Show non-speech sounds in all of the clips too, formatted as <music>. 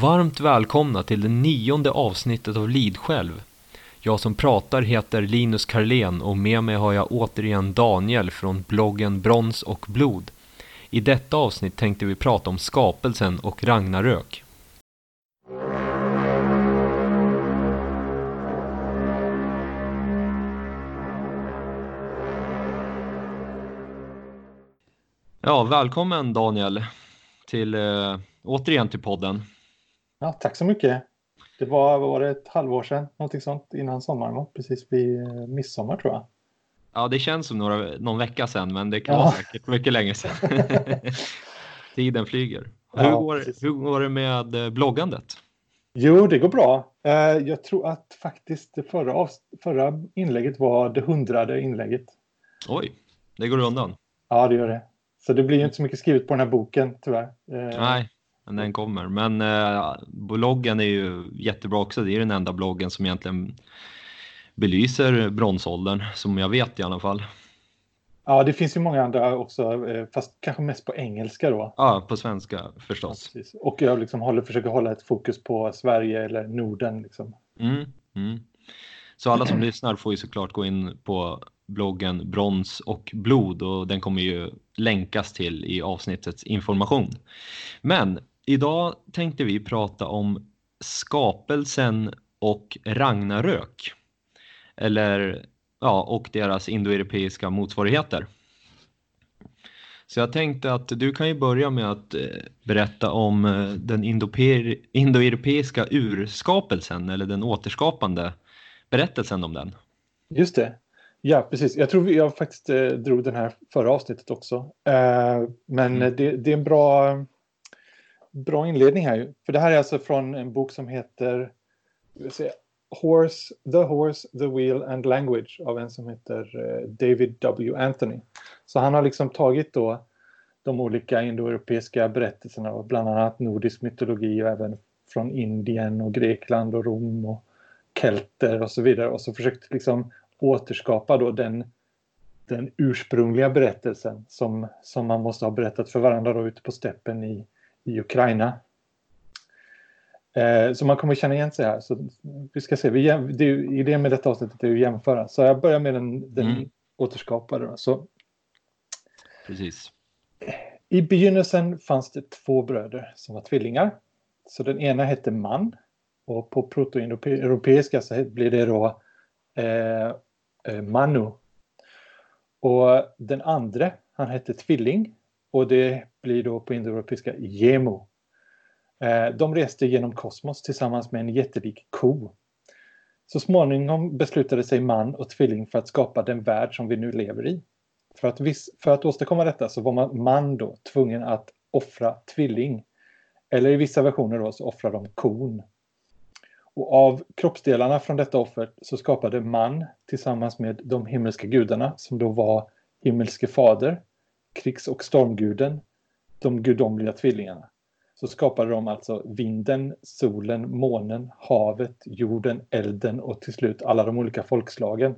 Varmt välkomna till det nionde avsnittet av Lid själv. Jag som pratar heter Linus Karlén och med mig har jag återigen Daniel från bloggen Brons och blod. I detta avsnitt tänkte vi prata om skapelsen och Ragnarök. Ja, välkommen Daniel till, eh, återigen till podden. Ja, tack så mycket. Det var, var det ett halvår sedan, någonting sånt, innan sommaren, precis vid eh, midsommar tror jag. Ja, det känns som några, någon vecka sedan, men det kan ja. vara säkert mycket länge sedan. <laughs> Tiden flyger. Hur, ja, går, hur går det med eh, bloggandet? Jo, det går bra. Jag tror att faktiskt det förra, förra inlägget var det hundrade inlägget. Oj, det går undan. Ja, det gör det. Så det blir inte så mycket skrivet på den här boken tyvärr. Nej, men den kommer. Men eh, bloggen är ju jättebra också. Det är den enda bloggen som egentligen belyser bronsåldern, som jag vet i alla fall. Ja, det finns ju många andra också, eh, fast kanske mest på engelska då. Ja, på svenska förstås. Ja, och jag liksom håller, försöker hålla ett fokus på Sverige eller Norden. Liksom. Mm, mm. Så alla som lyssnar får ju såklart gå in på bloggen Brons och blod och den kommer ju länkas till i avsnittets information. Men idag tänkte vi prata om skapelsen och Ragnarök. Eller ja, och deras indoeuropeiska motsvarigheter. Så jag tänkte att du kan ju börja med att eh, berätta om eh, den indoeuropeiska urskapelsen eller den återskapande berättelsen om den. Just det. Ja, precis. Jag tror jag faktiskt eh, drog den här förra avsnittet också. Eh, men mm. det, det, är en bra, bra inledning här. För det här är alltså från en bok som heter Horse, The Horse, The Wheel and Language av en som heter eh, David W. Anthony. Så han har liksom tagit då de olika indoeuropeiska berättelserna, bland annat nordisk mytologi och även från Indien och Grekland och Rom och kelter och så vidare och så försökt liksom återskapa då den, den ursprungliga berättelsen som, som man måste ha berättat för varandra då ute på steppen i, i Ukraina. Eh, så man kommer känna igen sig här. Så vi ska se, vi, det är, idén med detta avsnittet är att jämföra. Så jag börjar med den, den mm. återskapade. Då. Så, Precis. I begynnelsen fanns det två bröder som var tvillingar. Så den ena hette man och på protoeuropeiska så blir det då eh, Eh, Manu. Och den andra, han hette Tvilling och det blir då på indoeuropeiska Jemo. Eh, de reste genom kosmos tillsammans med en jättelik ko. Så småningom beslutade sig man och tvilling för att skapa den värld som vi nu lever i. För att, viss, för att åstadkomma detta så var man, man då tvungen att offra tvilling. Eller i vissa versioner då så offrar de kon. Och av kroppsdelarna från detta offer så skapade man tillsammans med de himmelska gudarna som då var himmelske fader, krigs och stormguden, de gudomliga tvillingarna. Så skapade de alltså vinden, solen, månen, havet, jorden, elden och till slut alla de olika folkslagen.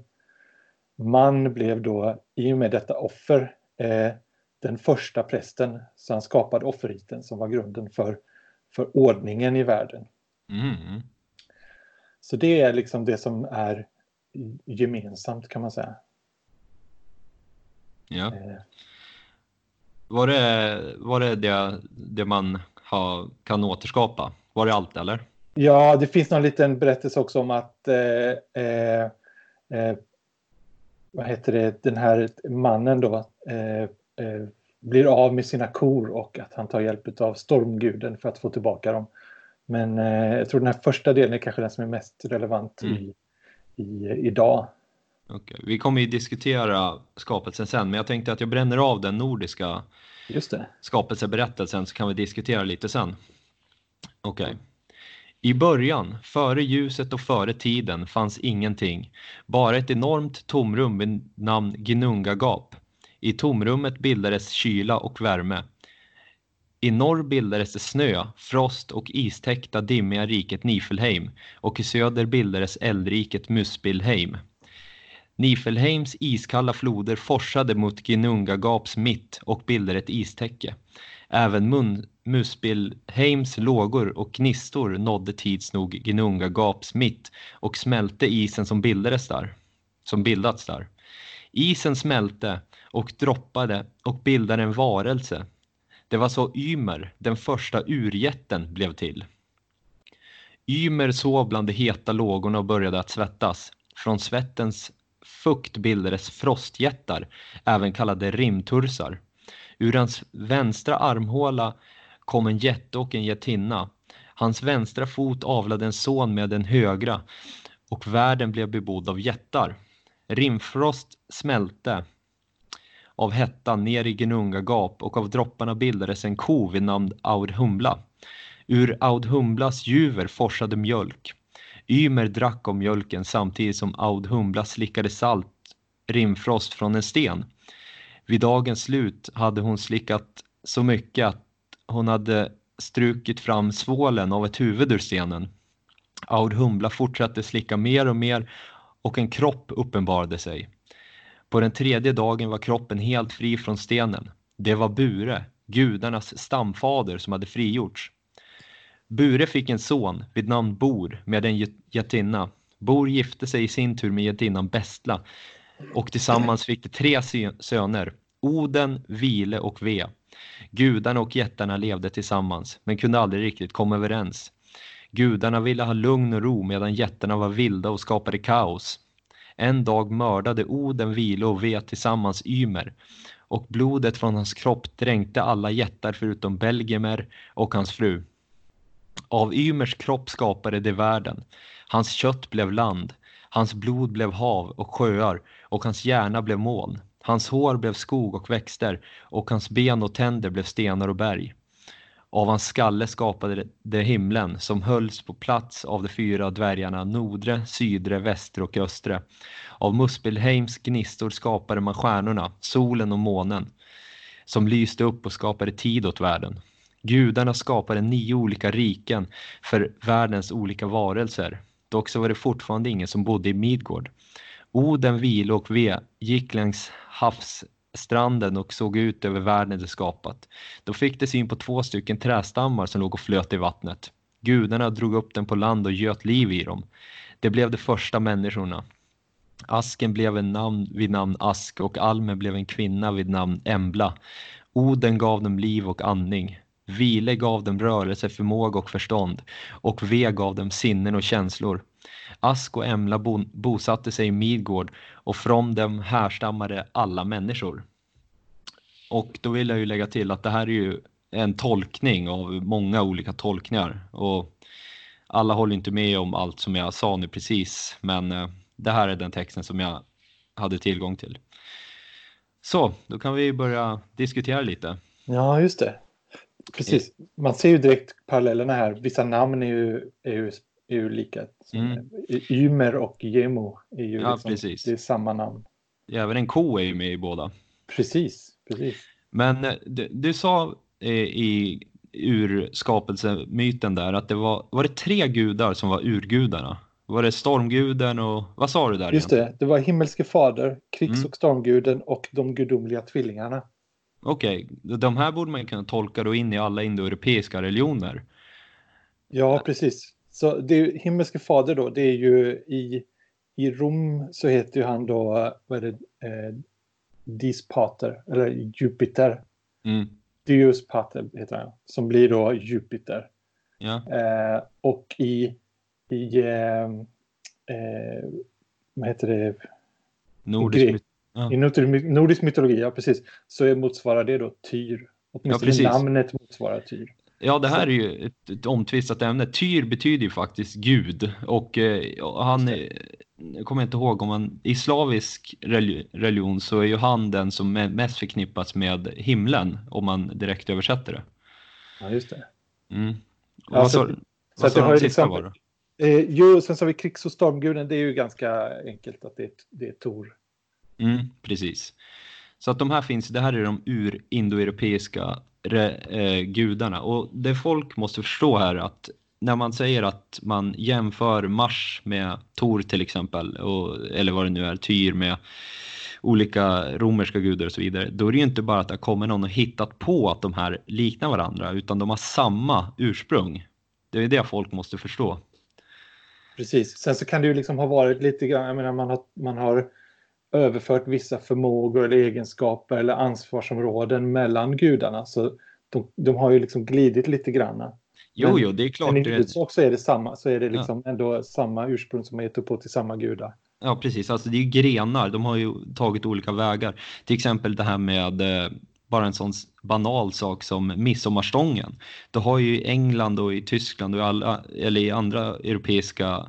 Man blev då i och med detta offer eh, den första prästen, så han skapade offerriten som var grunden för, för ordningen i världen. Mm. Så det är liksom det som är gemensamt kan man säga. Ja. Eh. Var det var det, det, det man har, kan återskapa? Var det allt eller? Ja, det finns någon liten berättelse också om att eh, eh, eh vad heter det, den här mannen då eh, eh, blir av med sina kor och att han tar hjälp av stormguden för att få tillbaka dem. Men eh, jag tror den här första delen är kanske den som är mest relevant mm. i, i, idag. Okay. Vi kommer ju diskutera skapelsen sen, men jag tänkte att jag bränner av den nordiska Just det. skapelseberättelsen så kan vi diskutera lite sen. Okej. Okay. I början, före ljuset och före tiden, fanns ingenting. Bara ett enormt tomrum vid namn Ginungagap. I tomrummet bildades kyla och värme. I norr bildades det snö, frost och istäckta dimmiga riket Nifelheim och i söder bildades eldriket Muspelheim. Nifelheims iskalla floder forsade mot Ginungagaps mitt och bildade ett istäcke. Även mun Muspelheims lågor och gnistor nådde tids nog Ginungagaps mitt och smälte isen som bildades där. Som bildats där. Isen smälte och droppade och bildade en varelse. Det var så Ymer, den första urjätten, blev till. Ymer sov bland de heta lågorna och började att svettas. Från svettens fukt bildades frostjättar, även kallade rimtursar. Ur hans vänstra armhåla kom en jätte och en jättinna. Hans vänstra fot avlade en son med den högra och världen blev bebodd av jättar. Rimfrost smälte av hettan ner i Gnunga gap och av dropparna bildades en ko vid namn Audhumla. Ur Audhumlas juver forsade mjölk. Ymer drack av mjölken samtidigt som Aud Humbla slickade salt rimfrost från en sten. Vid dagens slut hade hon slickat så mycket att hon hade strukit fram svålen av ett huvud ur stenen. Aud Humbla fortsatte slicka mer och mer och en kropp uppenbarade sig. På den tredje dagen var kroppen helt fri från stenen. Det var Bure, gudarnas stamfader, som hade frigjorts. Bure fick en son vid namn Bor med en jättinna. Bor gifte sig i sin tur med jättinnan Bestla och tillsammans fick de tre söner, Oden, Vile och Ve. Gudarna och jättarna levde tillsammans men kunde aldrig riktigt komma överens. Gudarna ville ha lugn och ro medan jättarna var vilda och skapade kaos. En dag mördade Oden, Vile och Ve tillsammans Ymer och blodet från hans kropp dränkte alla jättar förutom Belgemer och hans fru. Av Ymers kropp skapade de världen. Hans kött blev land, hans blod blev hav och sjöar och hans hjärna blev moln. Hans hår blev skog och växter och hans ben och tänder blev stenar och berg. Av hans skalle skapade det himlen som hölls på plats av de fyra dvärgarna Nordre, Sydre, Västre och Östre. Av Muspelheims gnistor skapade man stjärnorna, solen och månen som lyste upp och skapade tid åt världen. Gudarna skapade nio olika riken för världens olika varelser. Dock så var det fortfarande ingen som bodde i Midgård. Oden, Vile och Ve gick längs havsstranden och såg ut över världen de skapat. Då fick de syn på två stycken trästammar som låg och flöt i vattnet. Gudarna drog upp dem på land och göt liv i dem. Det blev de första människorna. Asken blev en namn vid namn Ask och Almen blev en kvinna vid namn Embla. Oden gav dem liv och andning. Vile gav dem rörelse, förmåga och förstånd och Ve gav dem sinnen och känslor. Ask och Emla bo bosatte sig i Midgård och från dem härstammade alla människor. Och då vill jag ju lägga till att det här är ju en tolkning av många olika tolkningar och alla håller inte med om allt som jag sa nu precis men eh, det här är den texten som jag hade tillgång till. Så, då kan vi börja diskutera lite. Ja, just det. Precis, man ser ju direkt parallellerna här. Vissa namn är ju, är ju, är ju lika. Mm. Ymer och Gemo är ju ja, liksom, precis. det är samma namn. Även en ko är ju med i båda. Precis, precis. Men eh, du, du sa eh, i urskapelsemyten där att det var, var det tre gudar som var urgudarna? Var det stormguden och vad sa du där? Just igen? det, det var himmelske fader, krigs mm. och stormguden och de gudomliga tvillingarna. Okej, okay. de här borde man kunna tolka då in i alla indoeuropeiska religioner. Ja, precis. Så det himmelske fader då, det är ju i, i Rom så heter ju han då, vad är det, eh, Dis Pater, eller Jupiter. Mm. Deus Pater heter han, som blir då Jupiter. Ja. Eh, och i, i eh, eh, vad heter det? Nordisk Ja. I nordisk mytologi, ja precis, så motsvarar det då Tyr. Åtminstone ja, namnet motsvarar Tyr. Ja, det här är ju ett, ett omtvistat ämne. Tyr betyder ju faktiskt Gud och eh, han, jag kommer inte ihåg om man, i slavisk religion så är ju han den som mest förknippas med himlen om man direkt översätter det. Ja, just det. Mm. Ja, vad sa, så att det har liksom, eh, jo, sen så har vi krigs och stormguden, det är ju ganska enkelt att det är, det är Tor. Mm, precis. Så att de här finns, det här är de urindoeuropeiska eh, gudarna. Och det folk måste förstå här att när man säger att man jämför Mars med Tor till exempel, och, eller vad det nu är, Tyr med olika romerska gudar och så vidare, då är det ju inte bara att det har kommit någon och hittat på att de här liknar varandra, utan de har samma ursprung. Det är det folk måste förstå. Precis. Sen så kan det ju liksom ha varit lite grann, jag menar man har, man har överfört vissa förmågor eller egenskaper eller ansvarsområden mellan gudarna. Så de, de har ju liksom glidit lite grann. Jo, jo, det är klart. Men i huvudsak så är det samma, så är det liksom ja. ändå samma ursprung som har gett upphov till samma gudar. Ja, precis. Alltså det är ju grenar. De har ju tagit olika vägar. Till exempel det här med eh, bara en sån banal sak som midsommarstången. Då har ju i England och i Tyskland och i, alla, eller i andra europeiska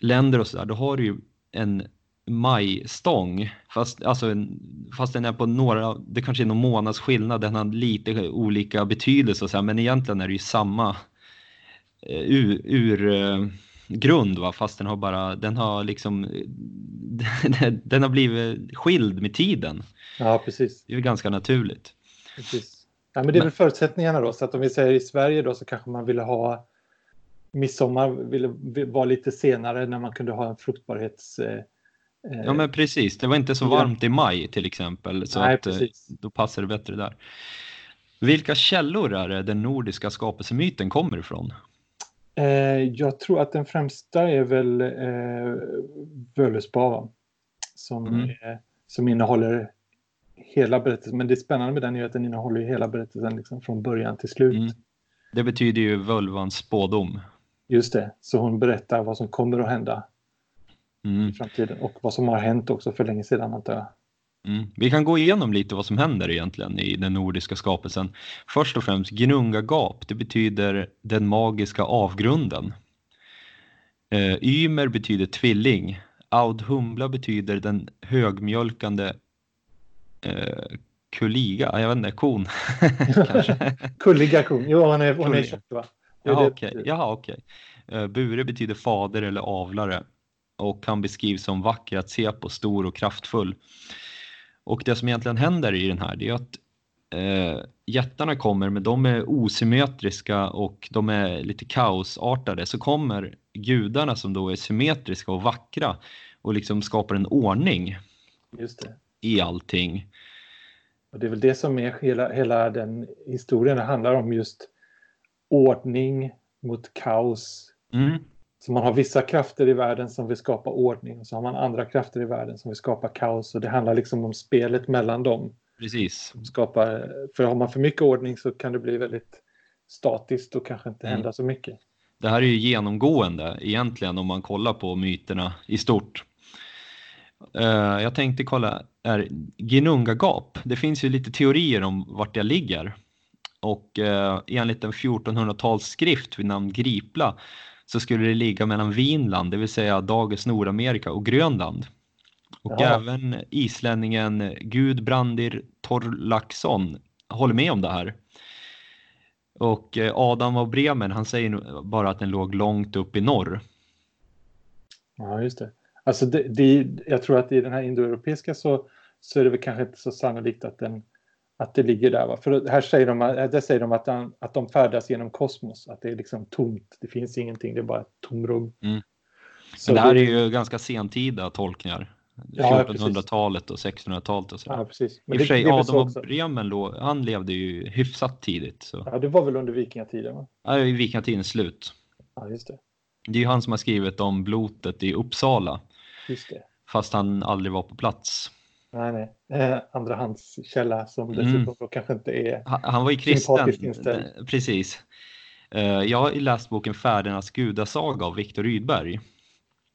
länder och sådär, då har du ju en majstång. Fast, alltså, fast den är på några, det kanske är någon månads skillnad, den har lite olika betydelse och så här, men egentligen är det ju samma eh, ur, ur eh, grund va? fast den har bara, den har liksom, <laughs> den har blivit skild med tiden. Ja, precis. Det är ganska naturligt. Precis. Ja, men det är väl förutsättningarna då, så att om vi säger i Sverige då så kanske man ville ha midsommar ville vara lite senare när man kunde ha en fruktbarhets... Eh, ja men precis, det var inte så varmt i maj till exempel så Nej, att, eh, precis. då passar det bättre där. Vilka källor är det den nordiska skapelsemyten kommer ifrån? Eh, jag tror att den främsta är väl eh, Völuspava som, mm. som innehåller hela berättelsen. Men det spännande med den är att den innehåller hela berättelsen liksom från början till slut. Mm. Det betyder ju völvans spådom. Just det, så hon berättar vad som kommer att hända mm. i framtiden och vad som har hänt också för länge sedan antar jag. Mm. Vi kan gå igenom lite vad som händer egentligen i den nordiska skapelsen. Först och främst Gnungagap, det betyder den magiska avgrunden. Eh, Ymer betyder tvilling. Audhumla betyder den högmjölkande eh, kulliga, jag vet inte, kon <laughs> kanske. <laughs> Kulliga kon, jo hon är, hon är tjock va? Jaha okej. Okay. Jaha, okay. Eh, Bure betyder fader eller avlare och han beskrivs som vacker att se på, stor och kraftfull. Och det som egentligen händer i den här det är att eh, jättarna kommer men de är osymmetriska och de är lite kaosartade. Så kommer gudarna som då är symmetriska och vackra och liksom skapar en ordning i allting. Och det är väl det som är hela, hela den historien. Det handlar om just ordning mot kaos. Mm. Så man har vissa krafter i världen som vill skapa ordning och så har man andra krafter i världen som vill skapa kaos och det handlar liksom om spelet mellan dem. Precis. Skapa, för har man för mycket ordning så kan det bli väldigt statiskt och kanske inte mm. hända så mycket. Det här är ju genomgående egentligen om man kollar på myterna i stort. Uh, jag tänkte kolla, är Ginungagap, det finns ju lite teorier om vart det ligger. Och uh, enligt en 1400-talsskrift vid namn Gripla så skulle det ligga mellan Vinland, det vill säga dagens Nordamerika och Grönland. Och ja. även islänningen Gudbrandir Torlaksson håller med om det här. Och eh, Adam av Bremen, han säger bara att den låg långt upp i norr. Ja, just det. Alltså det, det, jag tror att i den här indoeuropeiska så, så är det väl kanske inte så sannolikt att, den, att det ligger där. Va? För här säger de, där säger de att, den, att de färdas genom kosmos, att det är liksom tomt, det finns ingenting, det är bara ett tomrum. Mm. Så det här det, är ju ganska sentida tolkningar. Ja, 1400-talet och 1600-talet och så. Ja, precis. Men I och för sig, Adam av Bremen, han levde ju hyfsat tidigt. Så. Ja, det var väl under vikingatiden? Va? Ja, i vikingatidens slut. Ja, just det. Det är ju han som har skrivit om blotet i Uppsala. Just det. Fast han aldrig var på plats. Nej, nej. Eh, andrahandskälla som mm. dessutom mm. kanske inte är Han, han var ju kristen. Precis. Eh, jag har läst boken Färdernas gudasaga av Viktor Rydberg.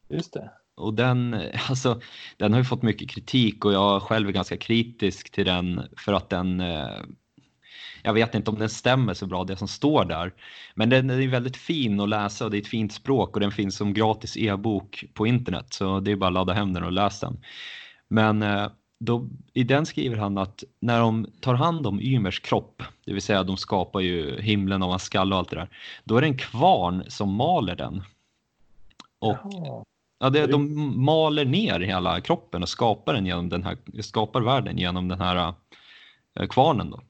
Just det. Och den, <laughs> alltså, den har ju fått mycket kritik och jag själv är ganska kritisk till den för att den eh, jag vet inte om den stämmer så bra det som står där. Men den är väldigt fin att läsa och det är ett fint språk och den finns som gratis e-bok på internet. Så det är bara att ladda hem den och läsa den. Men eh, då, i den skriver han att när de tar hand om Ymers kropp, det vill säga de skapar ju himlen av hans skalle och allt det där, då är det en kvarn som maler den. Och ja, det, de maler ner hela kroppen och skapar, den genom den här, skapar världen genom den här eh, kvarnen. Då.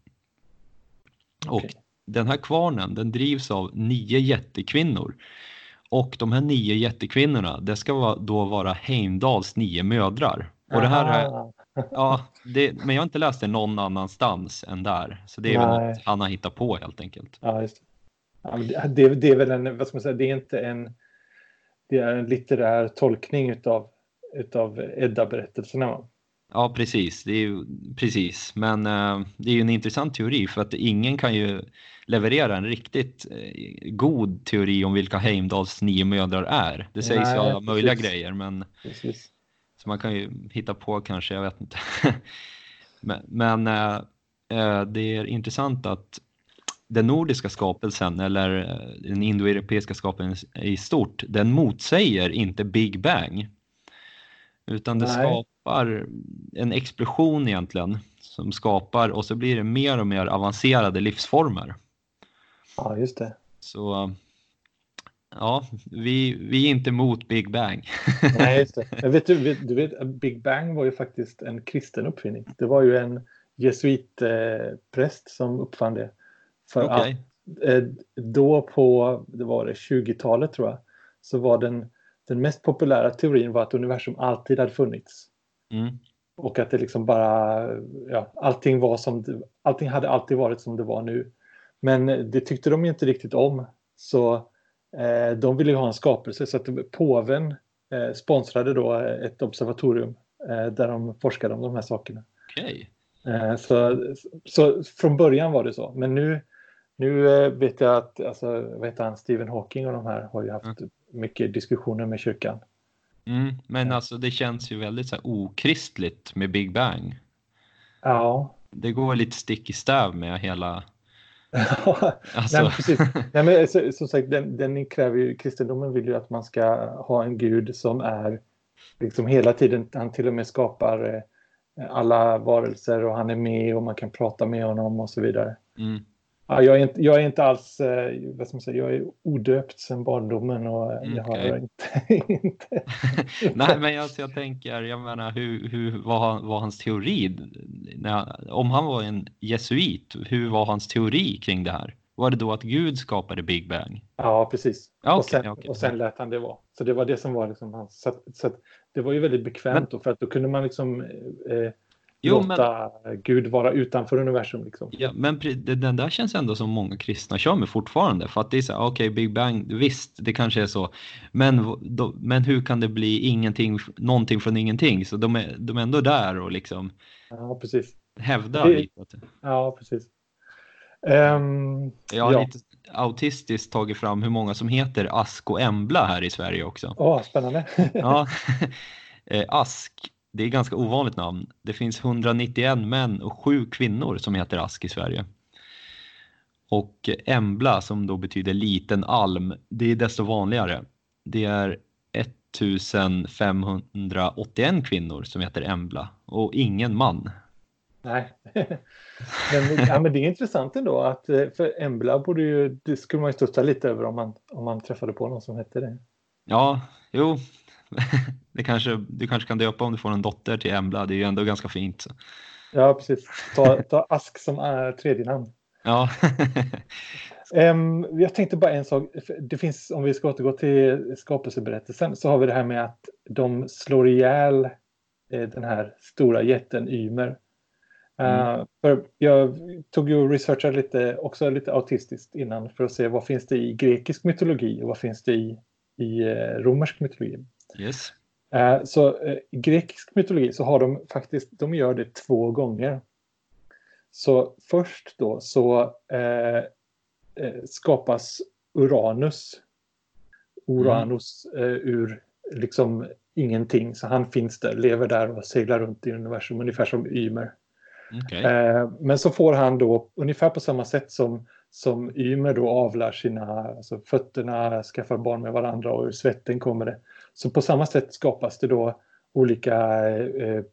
Och den här kvarnen den drivs av nio jättekvinnor. Och de här nio jättekvinnorna, det ska då vara Heimdals nio mödrar. Och det här, ja, det, men jag har inte läst det någon annanstans än där. Så det är Nej. väl något han har hittat på helt enkelt. Ja, just det. Ja, det, det, är väl en, vad ska man säga, det är inte en, det är en litterär tolkning utav, utav Edda-berättelserna. Ja, precis. Det är ju, precis. Men uh, det är ju en intressant teori för att ingen kan ju leverera en riktigt uh, god teori om vilka Heimdals nio mödrar är. Det sägs ju alla möjliga grejer, men precis. Så man kan ju hitta på kanske, jag vet inte. <laughs> men, men uh, det är intressant att den nordiska skapelsen eller den indoeuropeiska skapelsen i stort, den motsäger inte Big Bang. Utan det Nej. skapar en explosion egentligen som skapar och så blir det mer och mer avancerade livsformer. Ja, just det. Så ja, vi, vi är inte emot Big Bang. <laughs> Nej, just det. Vet du, vet, du vet, Big Bang var ju faktiskt en kristen uppfinning. Det var ju en jesuitpräst som uppfann det. För okay. att eh, då på, det var det 20-talet tror jag, så var den den mest populära teorin var att universum alltid hade funnits. Mm. Och att det liksom bara, ja, allting var som, allting hade alltid varit som det var nu. Men det tyckte de inte riktigt om. Så de ville ha en skapelse så att påven eh, sponsrade då ett observatorium eh, där de forskade om de här sakerna. Okay. Eh, så, så från början var det så. Men nu, nu eh, vet jag att alltså, vad heter han, Stephen Hawking och de här har ju haft mm mycket diskussioner med kyrkan. Mm, men alltså det känns ju väldigt så här, okristligt med Big Bang. Ja. Det går lite stick i stäv med hela... <laughs> alltså. Nej, precis. Nej, men, så, som sagt, den, den kräver ju, kristendomen vill ju att man ska ha en gud som är liksom hela tiden, han till och med skapar eh, alla varelser och han är med och man kan prata med honom och så vidare. Mm. Ja, jag, är inte, jag är inte alls, eh, vad ska man säga, jag är odöpt sedan barndomen och okay. jag har inte... <laughs> inte... <laughs> Nej, men jag, jag tänker, jag menar, hur, hur var, var hans teori? När, om han var en jesuit, hur var hans teori kring det här? Var det då att Gud skapade Big Bang? Ja, precis. okay, och, sen, okay. och sen lät han det vara. Så det var det som var liksom hans... Så, så det var ju väldigt bekvämt men, då, för att då kunde man liksom... Eh, jo, låta men... Gud vara utanför universum. Liksom. Ja, men den där känns ändå som många kristna kör med fortfarande. För att det är så okej, okay, Big Bang, visst, det kanske är så. Men, då, men hur kan det bli ingenting, någonting från ingenting? Så de är, de är ändå där och liksom ja, precis. hävdar det. Ja, precis. Um, jag har ja. lite autistiskt tagit fram hur många som heter Ask och Embla här i Sverige också. Åh, oh, spännande. ja. <laughs> <laughs> Eh, Ask det är ganska ovanligt namn. Det finns 191 män och 7 kvinnor som heter Ask i Sverige. Och Embla som då betyder liten alm, det är desto vanligare. Det är 1581 kvinnor som heter Embla och ingen man. Nej, <laughs> men, ja, men det är intressant ändå att eh, för Embla borde ju, det skulle man ju studsa lite över om man, om man träffade på någon som hette det. Ja, jo, <laughs> det kanske, du kanske kan döpa om du får en dotter till Embla, det är ju ändå ganska fint. Så. Ja, precis. Ta, ta Ask som är tredje namn. Ja. <laughs> um, jag tänkte bara en sak. Det finns, om vi ska återgå till skapelseberättelsen, så har vi det här med att de slår ihjäl eh, den här stora jätten Ymer. Mm. Uh, för jag tog ju och researchade lite, också lite autistiskt innan för att se vad finns det i grekisk mytologi och vad finns det i, i uh, romersk mytologi. Yes. Eh, så eh, grekisk mytologi så har de faktiskt, de gör det två gånger. Så först då så eh, skapas Uranus. Uranus mm. ur liksom ingenting. Så han finns där, lever där och seglar runt i universum ungefär som Ymer. Okay. Men så får han då ungefär på samma sätt som, som Ymer då avlar sina, alltså fötterna skaffar barn med varandra och ur svetten kommer det. Så på samma sätt skapas det då olika eh,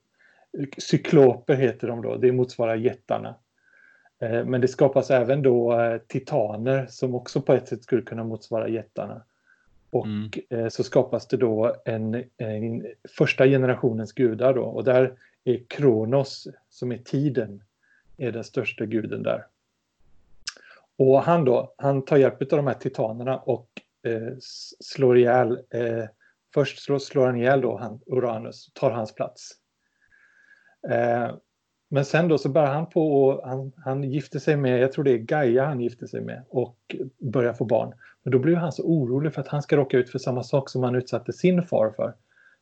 cykloper heter de då, det motsvarar jättarna. Eh, men det skapas även då eh, titaner som också på ett sätt skulle kunna motsvara jättarna. Och mm. eh, så skapas det då en, en, första generationens gudar då och där är Kronos som är tiden är den största guden där. Och han då, han tar hjälp av de här titanerna och eh, slår ihjäl eh, Först slår, slår han ihjäl då han, Uranus, tar hans plats Eh, men sen då så börjar han på och han, han gifter sig med, jag tror det är Gaia han gifter sig med och börjar få barn. Men då blir han så orolig för att han ska råka ut för samma sak som han utsatte sin far för.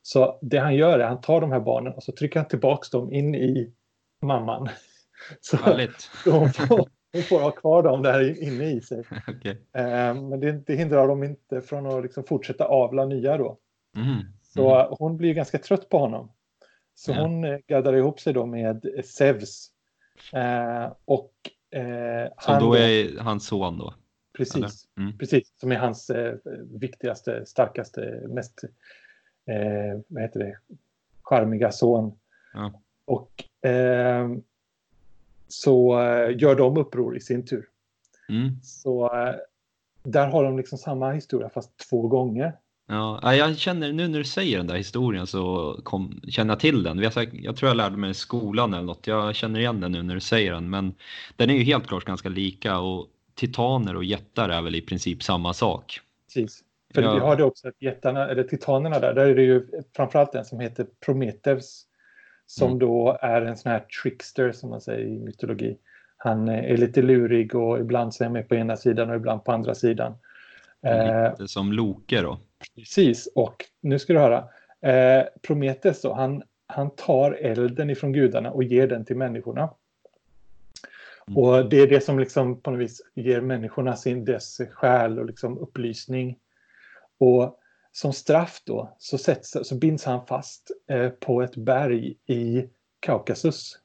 Så det han gör är att han tar de här barnen och så trycker han tillbaks dem in i mamman. <laughs> Så hon <laughs> får, hon får ha kvar dem där inne i sig. <laughs> okay. eh, men det, det, hindrar dem inte från att liksom fortsätta avla nya då. Mm. Så mm. hon blir ganska trött på honom. Så ja. hon eh, gaddar ihop sig då med Zeus. Eh, och, eh, Som då är hans son då? Precis, mm. precis som är hans eh, viktigaste, starkaste, mest eh, vad heter det, charmiga son. Ja. Och eh, så eh, gör de uppror i sin tur. Mm. Så eh, där har de liksom samma historia fast två gånger. Ja, jag känner nu när du säger den där historien så kom, känner jag till den. Jag, jag tror jag lärde mig i skolan eller något. Jag känner igen den nu när du säger den. Men den är ju helt klart ganska lika och titaner och jättar är väl i princip samma sak. Precis. För ja. vi har det också att jättarna, eller titanerna där, där är det ju framförallt en som heter Prometheus. Som mm. då är en sån här trickster som man säger i mytologi. Han är lite lurig och ibland så är han med på ena sidan och ibland på andra sidan. Lite eh, som Loke då. Precis, och nu ska du höra. Eh, Prometheus då, han, han tar elden ifrån gudarna och ger den till människorna. Mm. Och det är det som liksom på något vis ger människorna sin dess själ och liksom upplysning. Och som straff då så, sätts, så binds han fast eh, på ett berg i Kaukasus.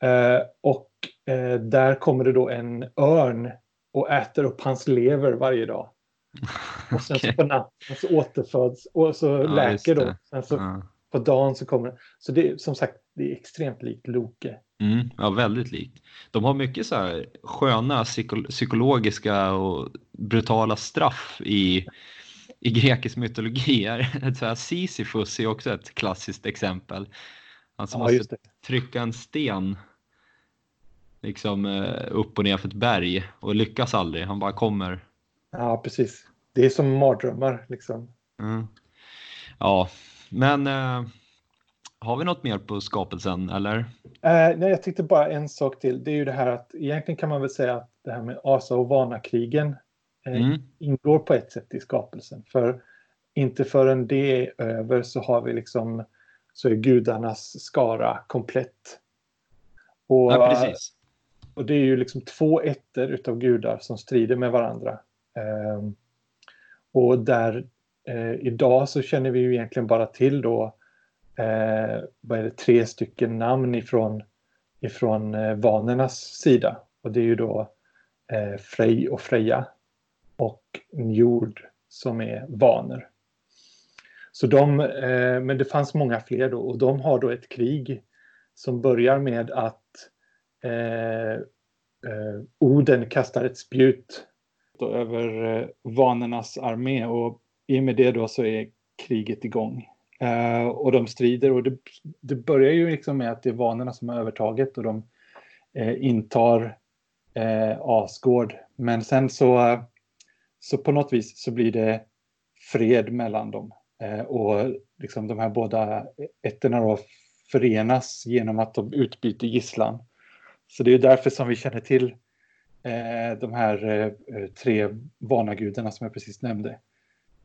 Eh, och eh, där kommer det då en örn och äter upp hans lever varje dag. <laughs> Och sen okay. så på natten så återföds och så ja, läker då. Sen så ja. på dagen så kommer det. Så det är som sagt, det är extremt likt Loke. Mm, ja, väldigt likt. De har mycket så här sköna psyko psykologiska och brutala straff i, i grekisk mytologi. <laughs> så här, Sisyfos är också ett klassiskt exempel. Han som ja, måste trycka en sten liksom eh, upp och ner för ett berg och lyckas aldrig. Han bara kommer Ja, precis. Det är som mardrömmar liksom. Mm. Ja, men äh, har vi något mer på skapelsen eller? Äh, nej, jag tyckte bara en sak till. Det är ju det här att egentligen kan man väl säga att det här med Asa och Vanakrigen äh, mm. ingår på ett sätt i skapelsen. För inte förrän det är över så har vi liksom så är gudarnas skara komplett. Och, ja, precis. och det är ju liksom två ätter utav gudar som strider med varandra. Ehm, och där eh, idag så känner vi ju egentligen bara till då eh, vad är det, tre stycken namn ifrån, ifrån eh, vanernas sida. Och det är ju då eh, Frej och Freja och Njord som är vaner. Så de, eh, men det fanns många fler då och de har då ett krig som börjar med att eh, eh Oden kastar ett spjut då över eh, vanernas armé och i och med det då så är kriget igång. Eh, och de strider och det, det, börjar ju liksom med att det är vanerna som har övertaget och de eh, intar eh, Asgård. Men sen så, så på något vis så blir det fred mellan dem. Eh, och liksom de här båda ätterna då förenas genom att de utbyter gisslan. Så det är därför som vi känner till de här eh, tre vanagudarna som jag precis nämnde.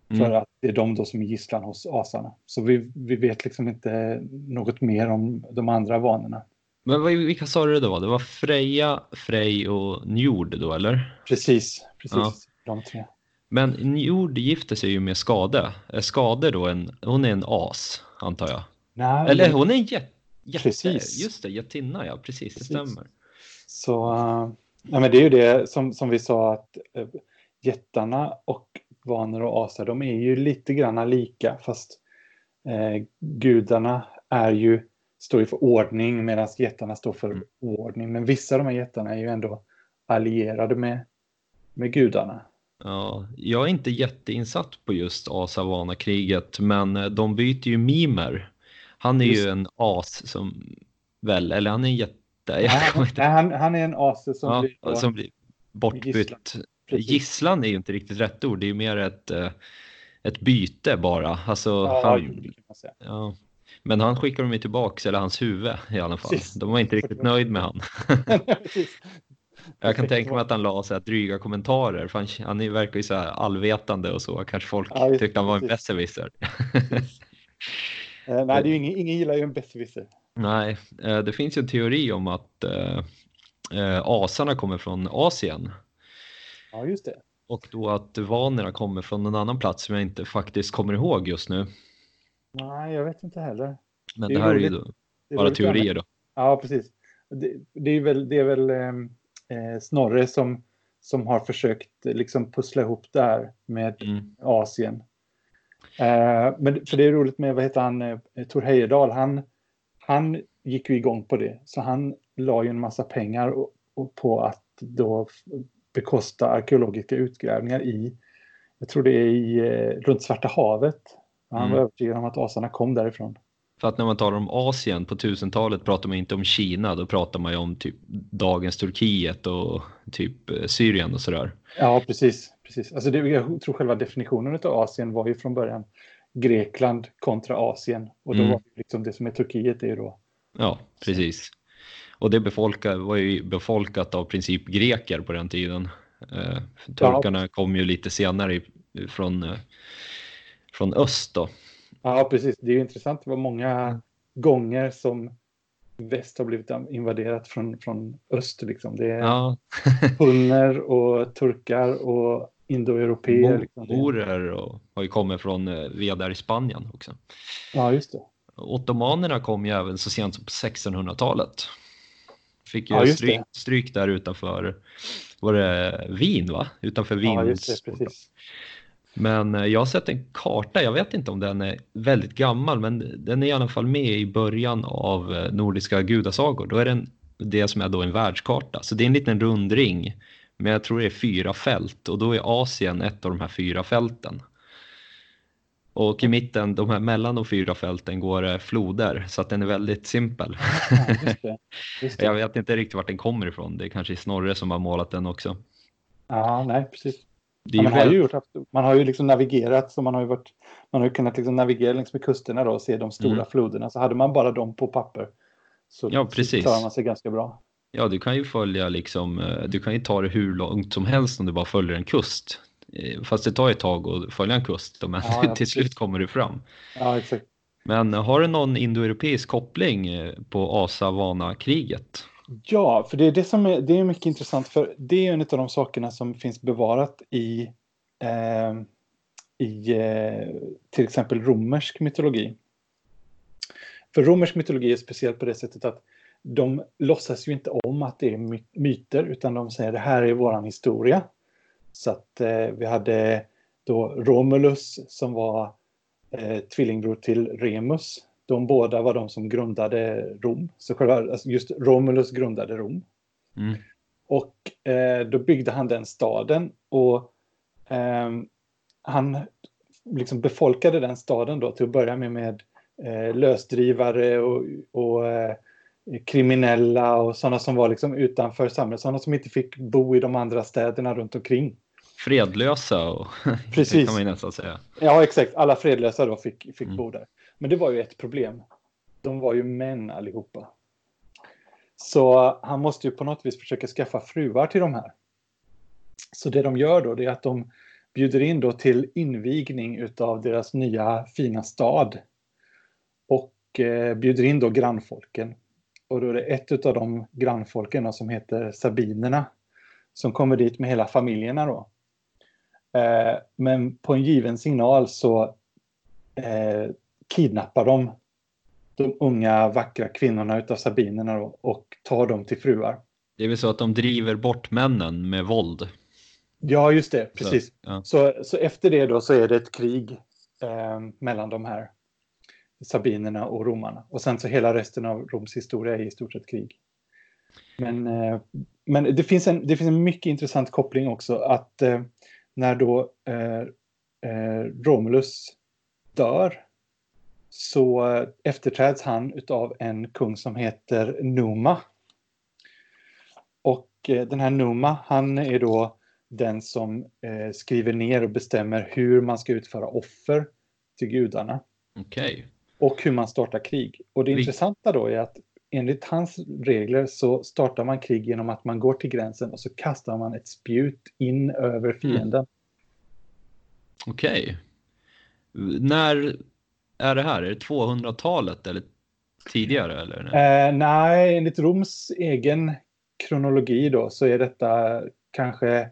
Mm. För att det är de då som är gisslan hos asarna. Så vi, vi vet liksom inte något mer om de andra vanorna. Men vilka sa du det då? Det var Freja, Frej och Njord då, eller? Precis, precis. Ja. De tre. Men Njord gifter sig ju med Skade. Är Skade då en, hon är en as, antar jag? Nej, eller hon är en jätte. Precis. Just det, jättinna, ja. Precis, precis. det stämmer. Så, uh, Ja, men det är ju det som, som vi sa att äh, jättarna och vanor och asar, de är ju lite grann lika fast äh, gudarna är ju, står ju för ordning medan jättarna står för mm. oordning. Men vissa av de här jättarna är ju ändå allierade med, med gudarna. Ja, jag är inte jätteinsatt på just Asa-Vana-kriget, men eh, de byter ju mimer. Han är just. ju en as som väl, eller han är en jätte Nej, han, han, är en ase som, ja, blir, som blir bortbytt. Gisslan. Gisslan är ju inte riktigt rätt ord, det är ju mer ett, eh, ett byte bara. Alltså, ja, han, ja. Men han skickade de ju tillbaks, eller hans huvud i alla fall. Precis. De var inte riktigt <laughs> nöjd med han. Jag kan tänka mig att han la så här dryga kommentarer, för han, han verkar ju så här allvetande och så. Kanske folk Ja, tyckte han var en besserwisser. <laughs> Eh, nej, det är ju ingen, ingen gillar ju en besserwisser. Nej, eh, det finns ju en teori om att eh, eh, asarna kommer från Asien Ja, just det. och då att vanerna kommer från en annan plats som jag inte faktiskt kommer ihåg just nu. Nej, jag vet inte heller. Men Det det, är här är ju roligt. då Det är bara teorier då. Ja, precis. Det, det är väl, det är väl ehm, eh, Snorre som, som har försökt liksom pussla ihop det här med Mm. Asien. Eh, men för det är roligt med, vad heter han, Tor Heyerdahl, han, han gick ju igång på det. Så han la ju en massa pengar och, och på att då bekosta arkeologiska utgrävningar i, jag tror det är i, eh, runt Svarta havet. Han var Mm. övertygad om att asarna kom därifrån. För att när man talar om Asien på 1000-talet pratar man inte om Kina, då pratar man ju om typ dagens Turkiet och typ eh, Syrien och sådär. Ja, precis. precis. Alltså det, jag tror själva definitionen av Asien var ju från början Grekland kontra Asien. Och då Mm. var det liksom det som är Turkiet är ju då. Ja, precis. Och det befolka, var ju befolkat av princip greker på den tiden. Eh, turkarna kom ju lite senare från, eh, från öst då. Ja, precis. Det är ju intressant. Var många gånger som väst har blivit invaderat från, från öst. Liksom. Det är Ja, <laughs> hunner och turkar och indoeuropeer. Liksom. Morer och har ju kommit från eh, via där i Spanien också. Ja, just det. Ottomanerna kom ju även så sent som på 1600-talet. Fick ju Ja, stryk, stryk där utanför, var det Wien va? Utanför Wien. Ja, just det. Precis. Men eh, jag har sett en karta, jag vet inte om den är väldigt gammal, men den är i alla fall med i början av eh, Nordiska gudasagor. Då är den det som är då en världskarta. Så det är en liten rundring, men jag tror det är fyra fält och då är Asien ett av de här fyra fälten. Och i mitten, de här mellan de fyra fälten går det floder, så att den är väldigt simpel. Ja, just det. <laughs> Just det. Jag vet inte riktigt vart den kommer ifrån, det är kanske Snorre som har målat den också. Ja, nej, precis. Ja, man, har ju gjort, man har ju liksom navigerat, så man har ju, varit, man har ju kunnat liksom navigera längs med kusterna då och se de stora Mm. floderna. Så hade man bara dem på papper så, Ja, så klarar man sig ganska bra. Ja, du kan ju följa liksom, eh, du kan ju ta det hur långt som helst om du bara följer en kust. Eh, Fast det tar ett tag att följa en kust, men Ja, ja, <laughs> till slut kommer du fram. Ja, exakt. Men har du någon indoeuropeisk koppling eh, på Asa-Vana-kriget? Ja, för det är det som är, det är mycket intressant för det är en av de sakerna som finns bevarat i, eh, i eh, till exempel romersk mytologi. För romersk mytologi är speciellt på det sättet att de låtsas ju inte om att det är my- myter utan de säger det här är våran historia. Så att eh, vi hade då Romulus som var eh, tvillingbror till Remus. De båda var de som grundade Rom. Så själva, alltså just Romulus grundade Rom. Mm. Och eh, då byggde han den staden och ehm, han liksom befolkade den staden då till att börja med med eh, lösdrivare och, och eh, kriminella och sådana som var liksom utanför samhället, sådana som inte fick bo i de andra städerna runt omkring. Fredlösa och <laughs> Precis. kan man ju nästan säga. Ja, exakt. Alla fredlösa då fick, fick Mm. bo där. Men det var ju ett problem. De var ju män allihopa. Så han måste ju på något vis försöka skaffa fruar till de här. Så det de gör då det är att de bjuder in då till invigning utav deras nya fina stad. Och eh, bjuder in då grannfolken. Och då är det ett av de grannfolken som heter Sabinerna. Som kommer dit med hela familjerna då. Eh, men på en given signal så eh, kidnappar de de unga vackra kvinnorna utav sabinerna då, och tar dem till fruar. Det är väl så att de driver bort männen med våld. Ja, just det, precis. Så, ja. Så, så efter det då så är det ett krig eh, mellan de här sabinerna och romarna. Och sen så hela resten av Roms historia är i stort sett krig. Men, eh, men det, finns en, det finns en mycket intressant koppling också att eh, när då eh, eh, Romulus dör så efterträds han utav en kung som heter Numa. Och eh, den här Numa, han är då den som eh, skriver ner och bestämmer hur man ska utföra offer till gudarna. Okej och hur man startar krig. Och det Vi- intressanta då är att enligt hans regler så startar man krig genom att man går till gränsen och så kastar man ett spjut in över fienden. Okej. När är det här? Är det 200-talet eller tidigare? Eller? Eh, nej, enligt Roms egen kronologi då så är detta kanske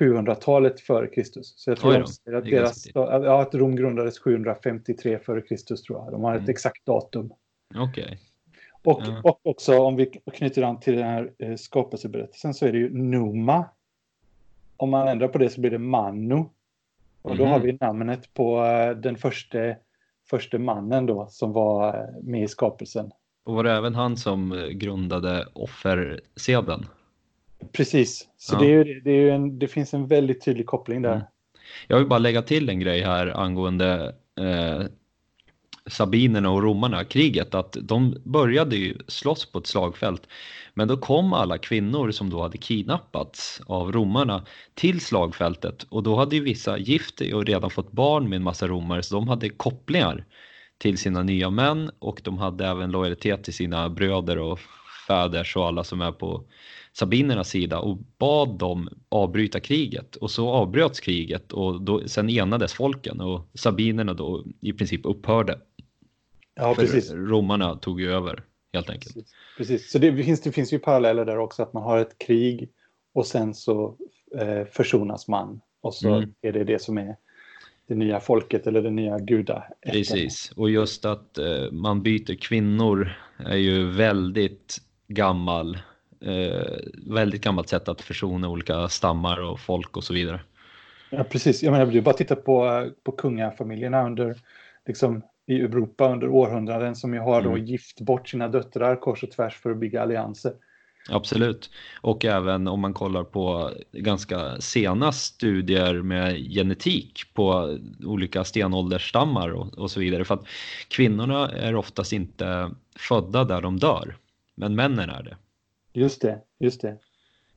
700-talet före Kristus. Så jag tror Oj de att, deras, ja, att Rom grundades 753 före Kristus tror jag. De har ett Mm. exakt datum. Okej. Och, Ja. och också om vi knyter an till den här eh, skapelseberättelsen så är det ju Numa. Om man ändrar på det så blir det Manu. Och då Mhm. har vi namnet på eh, den första, första mannen då som var eh, med i skapelsen. Och var det även han som grundade offersedeln? Precis, så Ja. det, är, det, är en, det finns en väldigt tydlig koppling där. Mm. Jag vill bara lägga till en grej här angående eh, sabinerna och romarna, kriget, att de började ju slåss på ett slagfält. Men då kom alla kvinnor som då hade kidnappats av romarna till slagfältet och då hade ju vissa gift och redan fått barn med en massa romare så de hade kopplingar till sina nya män och de hade även lojalitet till sina bröder och fäders och alla som är på sabinernas sida och bad dem avbryta kriget och så avbröts kriget och då, sen enades folken och sabinerna då i princip upphörde. Ja, för precis. romarna tog ju över helt enkelt. Precis. precis. Så det finns, det finns ju paralleller där också att man har ett krig och sen så eh, försonas man. Och så Mm. är det det som är det nya folket eller det nya guda. Precis, och just att eh, man byter kvinnor är ju väldigt gammal, väldigt gammalt sätt att försona olika stammar och folk och så vidare. Ja, precis. Jag menar, du bara titta på, på kungafamiljerna under, liksom, i Europa under århundraden som ju har då Mm. gift bort sina döttrar kors och tvärs för att bygga allianser. Absolut. Och även om man kollar på ganska sena studier med genetik på olika stenåldersstammar och, och så vidare. För att kvinnorna är oftast inte födda där de dör, men männen är det. Just det, just det.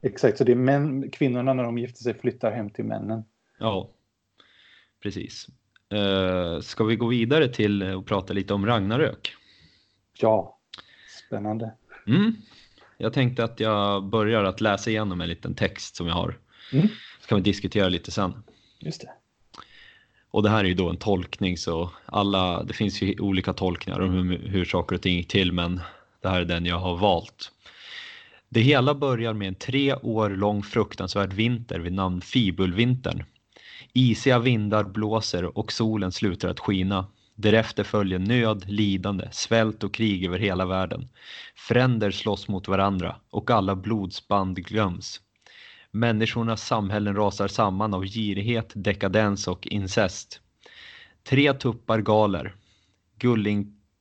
Exakt, så det är män, kvinnorna när de gifter sig flyttar hem till männen. Ja, precis. Uh, ska vi gå vidare till att prata lite om Ragnarök? Ja, spännande. Mm. Jag tänkte att jag börjar att läsa igenom en liten text som jag har. Mm. Så kan vi diskutera lite sen. Just det. Och det här är ju då en tolkning så alla, det finns ju olika tolkningar om hur, hur saker och ting gick till men det här är den jag har valt. Det hela börjar med en tre år lång fruktansvärd vinter vid namn Fibulvintern. Isiga vindar blåser och solen slutar att skina. Därefter följer nöd, lidande, svält och krig över hela världen. Fränder slåss mot varandra och alla blodsband glöms. Människornas samhällen rasar samman av girighet, dekadens och incest. Tre tuppar galer.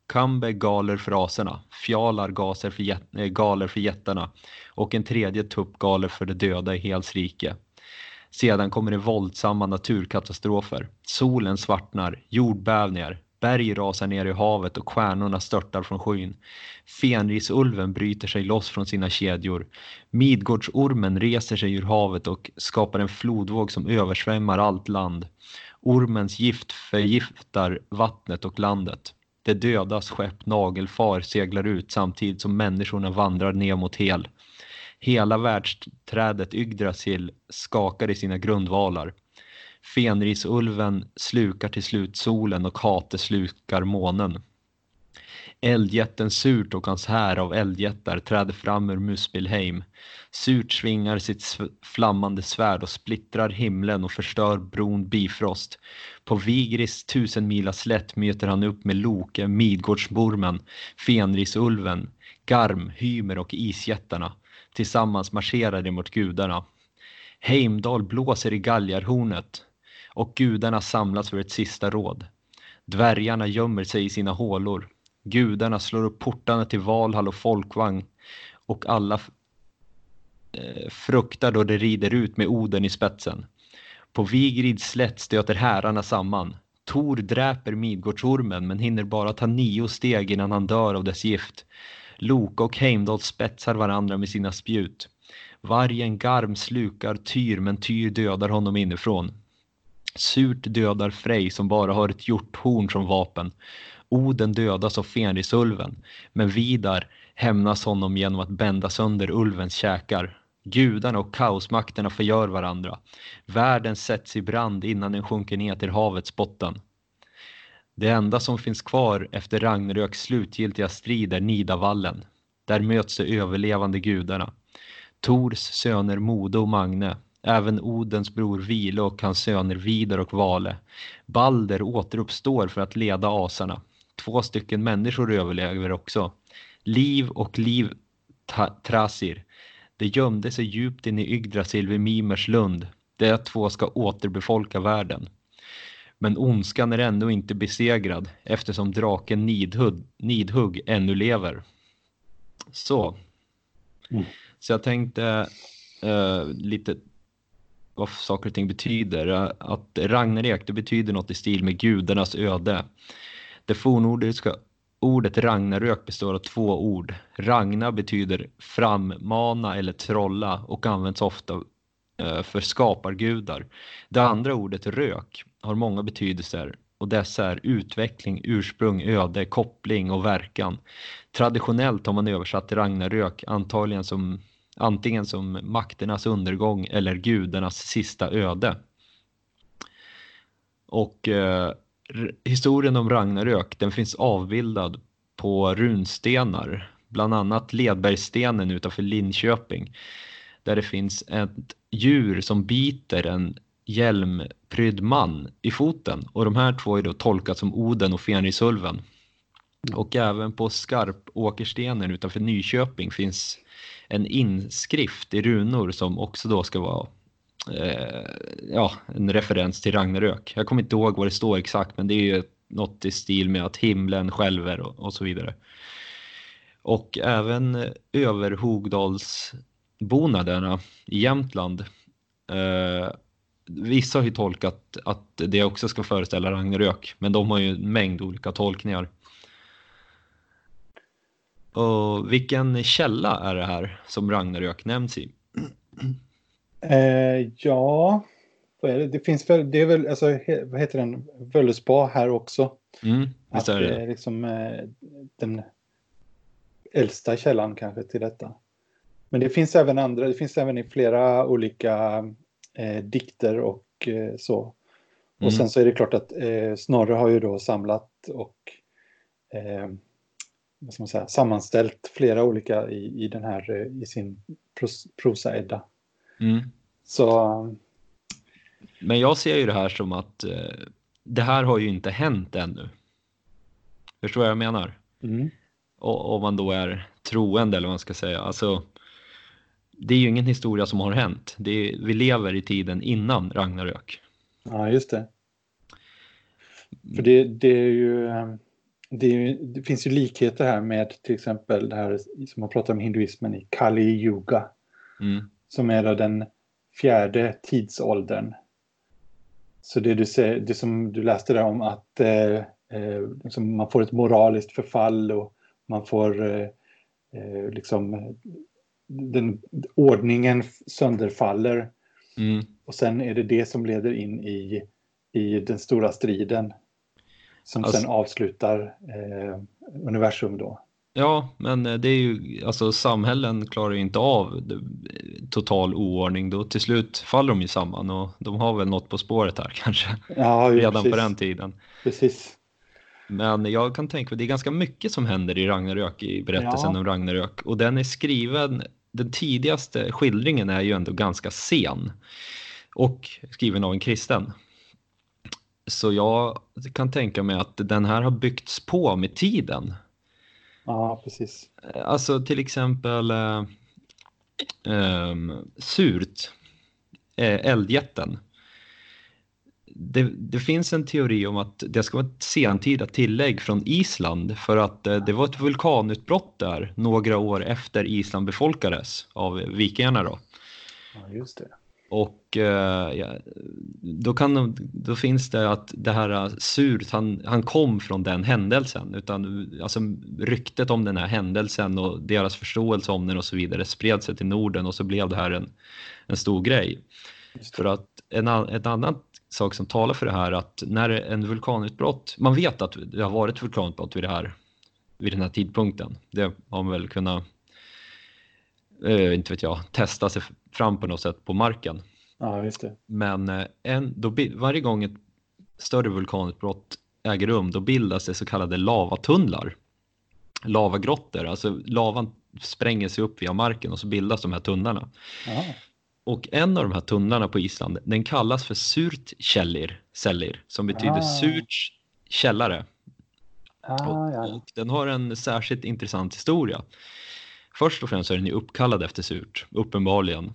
Kambe galer för raserna, fjalar gaser för jät- äh, galer för jättarna och en tredje tupp galer för de döda i Hels rike. Sedan kommer det våldsamma naturkatastrofer. Solen svartnar, jordbävningar, berg rasar ner i havet och stjärnorna störtar från skyn. Fenrisulven bryter sig loss från sina kedjor. Midgårdsormen reser sig ur havet och skapar en flodvåg som översvämmar allt land. Ormens gift förgiftar vattnet och landet. Det dödas skepp Nagelfar seglar ut samtidigt som människorna vandrar ner mot Hel. Hela världsträdet Yggdrasil skakar i sina grundvalar. Fenrisulven slukar till slut solen och Hate slukar månen. Eldjätten Surt och hans här av eldjättar träder fram ur Muspelheim. Surt svingar sitt sv- flammande svärd och splittrar himlen och förstör bron Bifrost. På Vigris tusenmila slätt möter han upp med Loke, Midgårdsbormen, Fenrisulven, Garm, Hymer och isjättarna. Tillsammans marscherar de mot gudarna. Heimdal blåser i galgarhornet och gudarna samlas för ett sista råd. Dvärgarna gömmer sig i sina hålor. Gudarna slår upp portarna till Valhall och Folkvang och alla eh, fruktar då de rider ut med Oden i spetsen. På Vigrids slätt stöter härarna samman. Tor dräper Midgårdsormen men hinner bara ta nio steg innan han dör av dess gift. Loke och Heimdall spetsar varandra med sina spjut. Vargen Garm slukar Tyr men Tyr dödar honom inifrån. Surt dödar Frej som bara har ett hjorthorn som vapen. Oden dödas av Fenrisulven, men Vidar hämnas honom genom att bända sönder ulvens käkar. Gudarna och kaosmakterna förgör varandra. Världen sätts i brand innan den sjunker ner till havets botten. Det enda som finns kvar efter Ragnaröks slutgiltiga strid är Nidavallen. Där möts de överlevande gudarna. Tors söner Modo och Magne, även Odens bror Vile och hans söner Vidar och Vale. Balder återuppstår för att leda asarna. Två stycken människor överlever också. Liv och Liv Trasir. De gömde sig djupt in i Yggdrasil vid Mimers lund. De två ska återbefolka världen. Men ondskan är ännu inte besegrad eftersom draken Nidhugg, Nidhugg ännu lever. Så. Mm. Så jag tänkte uh, lite vad saker och ting betyder. Att Ragnarök, det betyder något i stil med gudarnas öde. Det fornnordiska ordet Ragnarök består av två ord. Ragna betyder frammana eller trolla och används ofta eh, för skapargudar. Det andra ordet rök har många betydelser och dessa är utveckling, ursprung, öde, koppling och verkan. Traditionellt har man översatt Ragnarök antagligen som antingen som makternas undergång eller gudarnas sista öde. Och eh, historien om Ragnarök den finns avbildad på runstenar, bland annat Ledbergstenen utanför Linköping där det finns ett djur som biter en hjälmprydd man i foten och de här två är då tolkat som Oden och Fenrisulven. Och även på Skarpåkerstenen utanför Nyköping finns en inskrift i runor som också då ska vara Eh, ja, en referens till Ragnarök. Jag kommer inte ihåg vad det står exakt men det är ju något i stil med att himlen skälver och, och så vidare. Och även överhogdalsbonaderna i Jämtland eh, Vissa har ju tolkat att det också ska föreställa Ragnarök, men de har ju en mängd olika tolkningar. Och vilken källa är det här som Ragnarök nämns i? Eh, ja, det? det? finns väl, det är väl, alltså, vad heter den, Völlespa här också. Mm, visst är det. är liksom eh, den äldsta källan kanske till detta. Men det finns även andra, det finns även i flera olika eh, dikter och eh, så. Och mm. sen så är det klart att eh, Snorre har ju då samlat och eh, vad ska man säga, sammanställt flera olika i, i den här eh, i sin pros, prosa-edda. Mm. Så... Men jag ser ju det här som att eh, det här har ju inte hänt ännu. Förstår vad jag menar? Mm. Och, om man då är troende eller vad man ska säga. Alltså, det är ju ingen historia som har hänt. Det är, vi lever i tiden innan Ragnarök. Ja, just det. För det, det är ju det, det, finns ju likheter här med till exempel det här som man pratar om hinduismen i Kali Yuga. Mm. Som är då den fjärde tidsåldern. Så det, du ser, det som du läste där om att eh, liksom man får ett moraliskt förfall och man får eh, eh liksom den ordningen sönderfaller. Mm. Och sen är det det som leder in i, i den stora striden som alltså, sen avslutar eh, universum då. Ja, men eh, det är ju, alltså samhällen klarar ju inte av total oordning. Då till slut faller de ju samman och de har väl något på spåret här <laughs> kanske. Ja, Redan precis. på den tiden. Precis. Men jag kan tänka mig, det är ganska mycket som händer i Ragnarök, i berättelsen ja. om Ragnarök. Och den är skriven, den tidigaste skildringen är ju ändå ganska sen. Och skriven av en kristen. Så jag kan tänka mig att den här har byggts på med tiden. Ja, precis. Alltså till exempel eh, eh, Surt, eh, eldjätten. Det, det, finns en teori om att det ska vara ett sentida tillägg från Island för att eh, det var ett vulkanutbrott där några år efter Island befolkades av vikingarna. Då. Ja, just det. Och eh, då, kan, då finns det att det här eh, Surt, han, han kom från den händelsen. Utan, alltså, ryktet om den här händelsen och deras förståelse om den och så vidare spred sig till Norden och så blev det här en, en stor grej. För att en, ett annat sak som talar för det här att när en vulkanutbrott, man vet att det har varit vulkanutbrott vid, det här, vid den här tidpunkten. Det har man väl kunnat, eh, inte vet jag, testa sig fram på något sätt på marken. Ja, just det. Men eh, en, då, varje gång ett större vulkanutbrott äger rum, då bildas det så kallade lavatunnlar. Lavagrottor, alltså lavan spränger sig upp via marken och så bildas de här tunnlarna. Ja. Och en av de här tunnlarna på Island, den kallas för surt källir, som betyder Ah. surt källare. Ah, Och, ja. och den har en särskilt intressant historia. Först och främst är den ju uppkallad efter surt, uppenbarligen.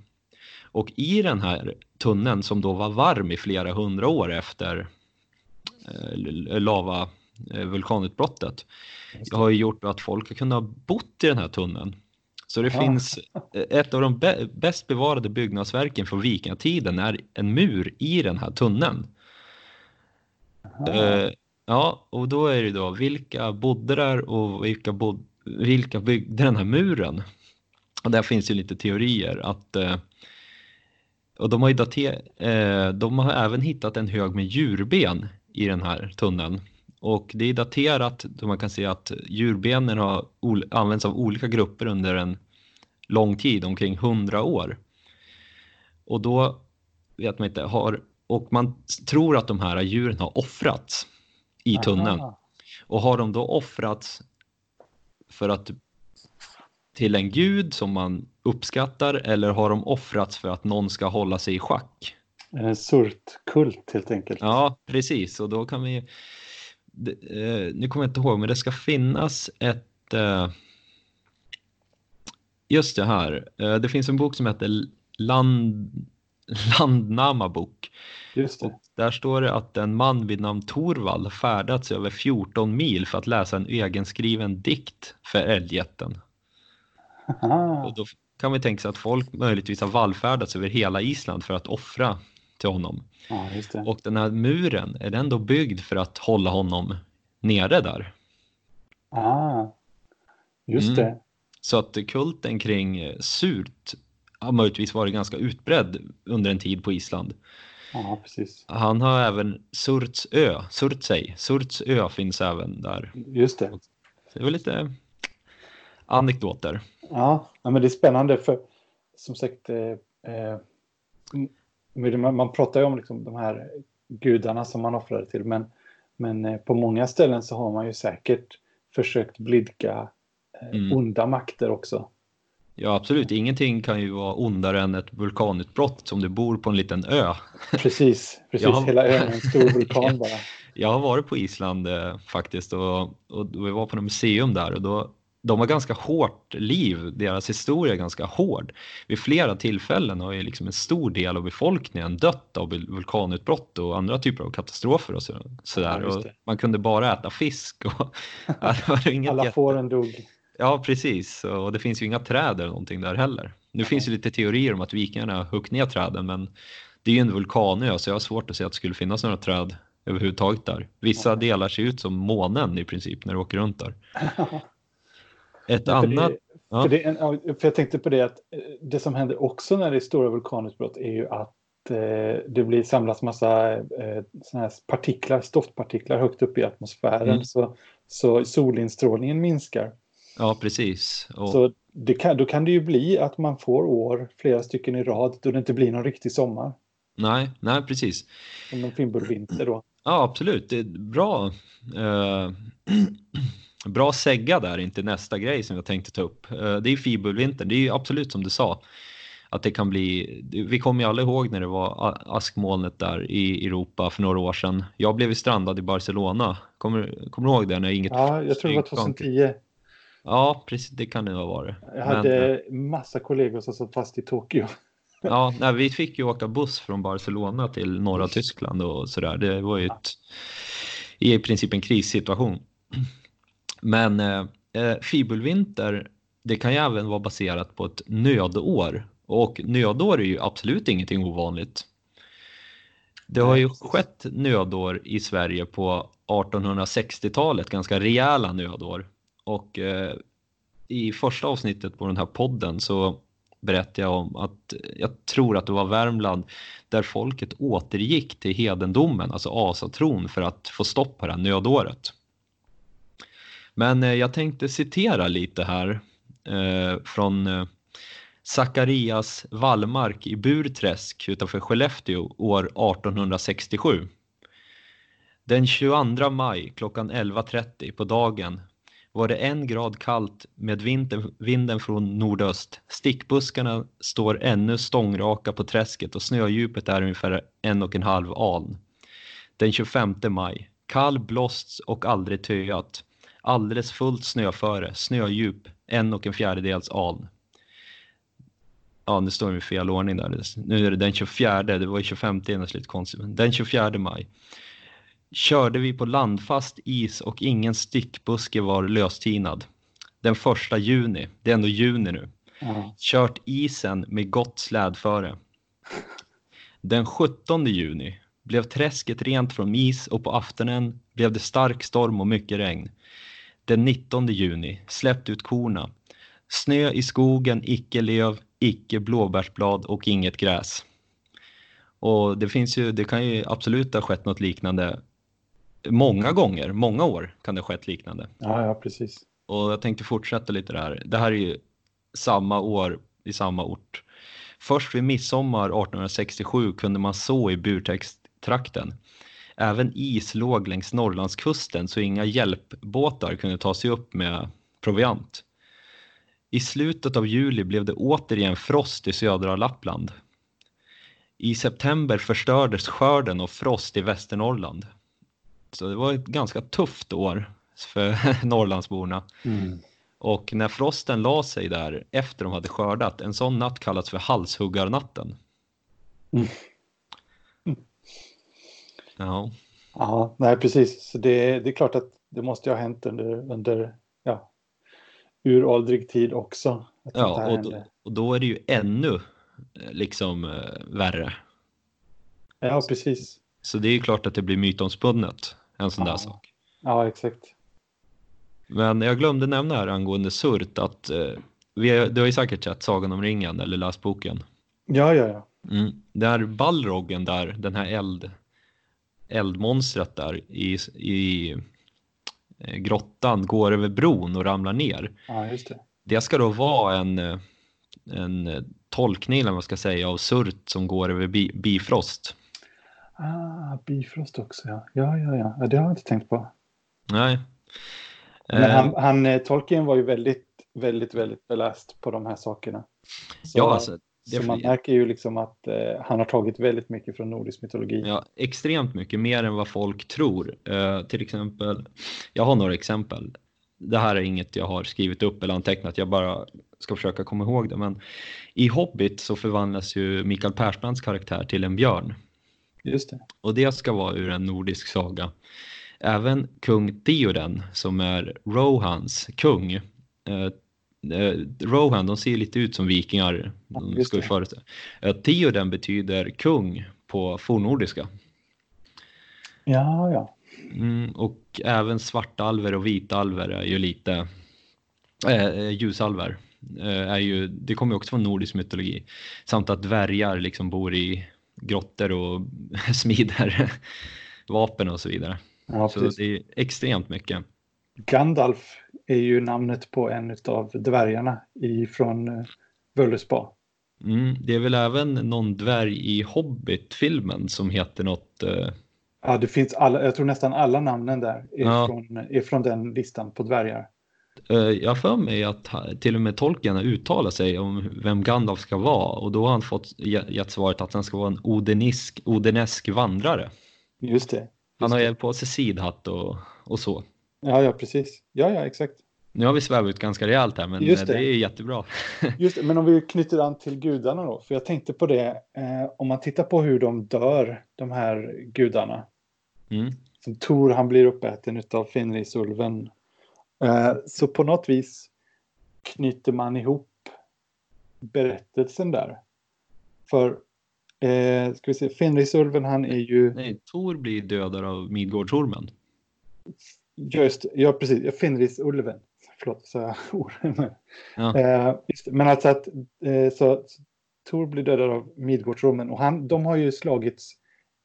Och i den här tunneln som då var varm i flera hundra år efter eh, lava eh, vulkanutbrottet det. har ju gjort att folk har kunnat bott i den här tunneln. Så det Ah. finns eh, ett av de bä- bäst bevarade byggnadsverken från vikingatiden är en mur i den här tunneln. Eh, ja, och då är det då vilka bodde där och vilka, bod, vilka byggde den här muren? Och där finns ju lite teorier att eh, och de har, ju dater, eh, de har även hittat en hög med djurben i den här tunneln. Och det är daterat då man kan se att djurbenen har använts av olika grupper under en lång tid, omkring 100 år. Och då vet man inte, har, och man tror att de här djuren har offrats i tunneln. Aha. Och har de då offrats för att till en gud som man uppskattar eller har de offrats för att någon ska hålla sig i schack? En surtkult helt enkelt. Ja, precis. Och då kan vi... det, eh, nu kommer jag inte ihåg, men det ska finnas ett... Eh, just det här. Eh, det finns en bok som heter Land, Landnama bok. Just det. Och där står det att en man vid namn Torvald färdats över 14 mil för att läsa en egenskriven dikt för älgjätten. Och då kan vi tänka sig att folk möjligtvis har vallfärdats över hela Island för att offra till honom. Ja. Och den här muren, är den då byggd för att hålla honom nere där? Ah. Just Mm. det. Så att kulten kring surt har möjligtvis varit ganska utbredd under en tid på Island. Ja, precis. Han har även Surtsö, Surtsey, Surtsö finns även där. Just det. Så det var lite anekdoter. Ja, men det är spännande för som sagt, eh, eh, man, pratar ju om liksom de här gudarna som man offrade till, men, men eh, på många ställen så har man ju säkert försökt blidka eh, Mm. onda makter också. Ja, absolut. Ingenting kan ju vara ondare än ett vulkanutbrott som du bor på en liten ö. Precis, <laughs> precis. Ja. Hela ön är en stor vulkan <laughs> bara. Jag har varit på Island eh, faktiskt och, och vi var på ett museum där och då, de har ganska hårt liv, deras historia är ganska hård. Vid flera tillfällen har ju liksom en stor del av befolkningen dött av vulkanutbrott och andra typer av katastrofer och så, sådär. Ja, och det. man kunde bara äta fisk och <laughs> ja, Alla jätte- fåren dog. Ja, precis. Och det finns ju inga träd eller någonting där heller. Nu finns ju lite teorier om att vikingarna huggit ner träden, men det är ju en vulkanö så jag har svårt att se att det skulle finnas några träd överhuvudtaget där. Vissa delar ser ut som månen i princip när du åker runt där. <laughs> Ett För annat... det, ja. för, det, för jag tänkte på det att eh, det som händer också när det är stora vulkanutbrott är ju att eh, det blir samlas massa eh, här partiklar, stoftpartiklar högt upp i atmosfären. Mm. Så, så solinstrålningen minskar. Ja, precis. Och, Så kan, då kan det ju bli att man får år, flera stycken i rad, då det inte blir någon riktig sommar. nej, nej, precis. Som en fimbulvinter då. Ja, absolut. Det är bra. Eh, <clears throat> bra segga där inte nästa grej som jag tänkte ta upp. Eh, det är fibulvintern. Det är ju absolut som du sa. Att det kan bli, vi kommer ju alla ihåg när det var askmolnet där i Europa för några år sedan. Jag blev ju strandad i Barcelona. Kommer, kommer du ihåg det? När inget Ja, jag tror det var flyg sjönk? 2010. Ja, precis. Det kan det ha varit. Jag Men, hade massa kollegor som satt fast i Tokyo. <laughs> Ja, nej, vi fick ju åka buss från Barcelona till norra Tyskland och sådär. Det var ju ett, i princip en krissituation. <clears throat> Men eh, eh, fibulvinter, det kan ju även vara baserat på ett nödår. Och nödår är ju absolut ingenting ovanligt. Det har ju skett nödår i Sverige på 1860-talet, ganska rejäla nödår. Och eh, i första avsnittet på den här podden så berättade jag om att jag tror att det var Värmland där folket återgick till hedendomen, alltså asatron, för att få stopp på det här nödåret. Men eh, jag tänkte citera lite här eh, från Sakarias Zacharias Wallmark i Burträsk utanför Skellefteå år 1867. Den 22 maj klockan 11.30 på dagen var det en grad kallt med vinden, vinden från nordöst. Stickbuskarna står ännu stångraka på träsket och snödjupet är ungefär en och en halv aln. Den 25 maj. Kall blåst och aldrig töat. Alldeles fullt snöföre, snödjup, en och en fjärdedels aln. Ja, nu står det i fel ordning där. Nu är det den 24, det var ju 25 innan lite konstigt. Den 24 maj körde vi på landfast is och ingen stickbuske var löstinad. Den första juni, det är ändå juni nu, mm. kört isen med gott slädföre. Den 17 juni blev träsket rent från is och på aftonen blev det stark storm och mycket regn. Den 19 juni släppt ut korna. Snö i skogen, icke löv, icke blåbärsblad och inget gräs. Och det finns ju, det kan ju absolut ha skett något liknande många gånger, många år kan det ha skett liknande. Ja, ja, precis. Och jag tänkte fortsätta lite där. Det här är ju samma år i samma ort. Först vid midsommar 1867 kunde man så i Burträsk-trakten. Även is låg längs Norrlandskusten så inga hjälpbåtar kunde ta sig upp med proviant. I slutet av juli blev det återigen frost i södra Lappland. I september förstördes skörden och frost i Västernorrland. Så det var ett ganska tufft år för <laughs> Norrlandsborna. Mm. Och när frosten la sig där efter de hade skördat, en sån natt kallas för halshuggarnatten. Mm. Ja. Ja, nej precis. Så det, det är klart att det måste ha hänt under, under ja, uråldrig tid också. Ja, och då, och då är det ju ännu eh, liksom eh, värre. Ja, precis. Så det är ju klart att det blir mytomspunnet en sån ja. där sak. Ja, exakt. Men jag glömde nämna här angående Surt att eh, vi har, du har ju säkert sett Sagan om ringen eller läst boken. Ja, ja, ja. Mm. Där Balrogen där, den här eld, eldmonstret där i, i eh, grottan går över bron och ramlar ner. Ja, just det. Det ska då vara en, en tolkning, eller vad man ska säga, av Surt som går över bi, Bifrost. Ah, Bifrost också, ja. Ja, ja, ja. ja det har jag inte tänkt på. Nej. Men han, eh. han, eh, Tolkien var ju väldigt, väldigt, väldigt beläst på de här sakerna. Så, ja, alltså, så man märker ju liksom att eh, han har tagit väldigt mycket från nordisk mytologi. Ja, extremt mycket, mer än vad folk tror. Eh, till exempel, jag har några exempel. Det här är inget jag har skrivit upp eller antecknat, jag bara ska försöka komma ihåg det. Men i Hobbit så förvandlas ju Mikael Persbrandts karaktär till en björn. Just det. Och det ska vara ur en nordisk saga. Även kung Theoden som är Rohans kung. Eh, eh, Rohan, de ser lite ut som vikingar. De ska vi eh, Theoden betyder kung på fornnordiska. Ja, ja. Mm, och även svartalver och vitalver är ju lite äh, ljusalver. Äh, är ju, det kommer också från nordisk mytologi. Samt att dvärgar liksom bor i grottor och <laughs> smider vapen och så vidare. Ja, så det är extremt mycket. Gandalf är ju namnet på en av dvärgarna från uh, Völlespa. Mm, det är väl även någon dvärg i Hobbit-filmen som heter något... Uh... Ja, det finns alla, jag tror nästan alla namnen där är, ja. från, är från den listan på dvärgar. Eh, jag för mig att till och med Tolkien har uttalat sig om vem Gandalf ska vara och då har han fått gett svaret att han ska vara en odenisk, odenesk vandrare. Just det. Just han har ju på sig sidhatt och, och så. Ja, ja, precis. Ja, ja, exakt. Nu har vi svävat ut ganska rejält här, men det. det. är jättebra. <laughs> Just det, men om vi knyter an till gudarna då, för jag tänkte på det, eh, om man tittar på hur de dör, de här gudarna. Mm. Som Tor, han blir uppäten av Fenrisulven Eh, så på något vis knyter man ihop berättelsen där. För, eh, ska vi se, Fenrisulven han är ju... Nej, Tor blir dödad av Midgårdsormen. Just ja precis, Fenrisulven. förlåt, så <laughs> ormen. Ja. Eh, men alltså att eh, så, Tor blir dödad av Midgårdsormen och han, de har ju slagits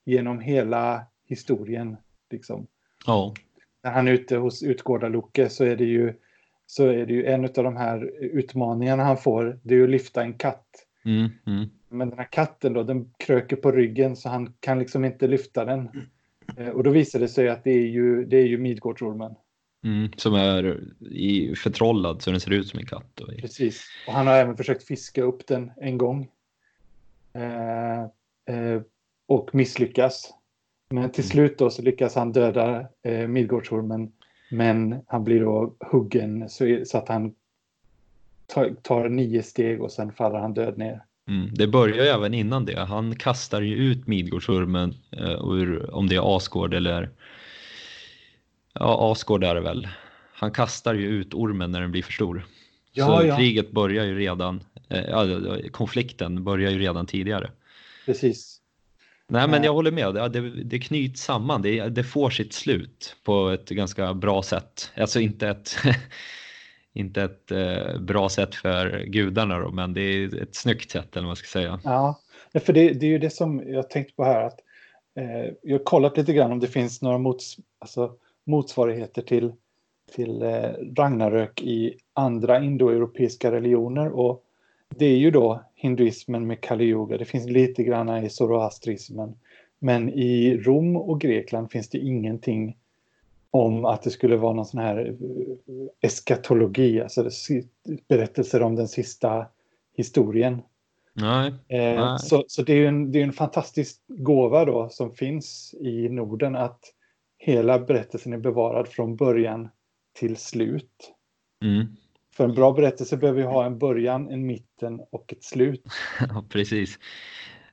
genom hela historien. Liksom. Ja. När han är ute hos Utgårda-Loke så är det ju så är det ju en av de här utmaningarna han får, det är ju att lyfta en katt. Mm, mm. Men den här katten då, den kröker på ryggen så han kan liksom inte lyfta den. Eh, och då visar det sig att det är ju, det är ju Midgårdsormen. Mm, som är i, förtrollad så den ser ut som en katt. Och... Precis, och han har även försökt fiska upp den en gång. Eh, eh, och misslyckas. Men till mm. slut då så lyckas han döda eh, Midgårdsormen. Men han blir då huggen så, så att han tar, tar, nio steg och sen faller han död ner. Mm, det börjar ju även innan det. Han kastar ju ut Midgårdsormen eh, ur, om det är Asgård eller Ja, Asgård är det väl. Han kastar ju ut ormen när den blir för stor. Ja, så ja. kriget börjar ju redan, eh, konflikten börjar ju redan tidigare. Precis. Nej, men jag håller med. Det, det knyts samman. Det, det får sitt slut på ett ganska bra sätt. Alltså inte ett, <laughs> inte ett eh, bra sätt för gudarna då, men det är ett snyggt sätt eller vad man ska säga. Ja, för det, det är ju det som jag tänkte på här. att eh, Jag har kollat lite grann om det finns några mots, alltså, motsvarigheter till, till eh, Ragnarök i andra indoeuropeiska religioner. Och det är ju då hinduismen med Kali Yuga. Det finns lite grann i zoroastrismen. Men i Rom och Grekland finns det ingenting om att det skulle vara någon sån här eh, eskatologi, alltså berättelser om den sista historien. Nej. Eh, nej. Så, så det är en, det är en fantastisk gåva då som finns i Norden att hela berättelsen är bevarad från början till slut. Mm. För en bra berättelse behöver ju ha en början, en mitten och ett slut. <laughs> Ja, precis.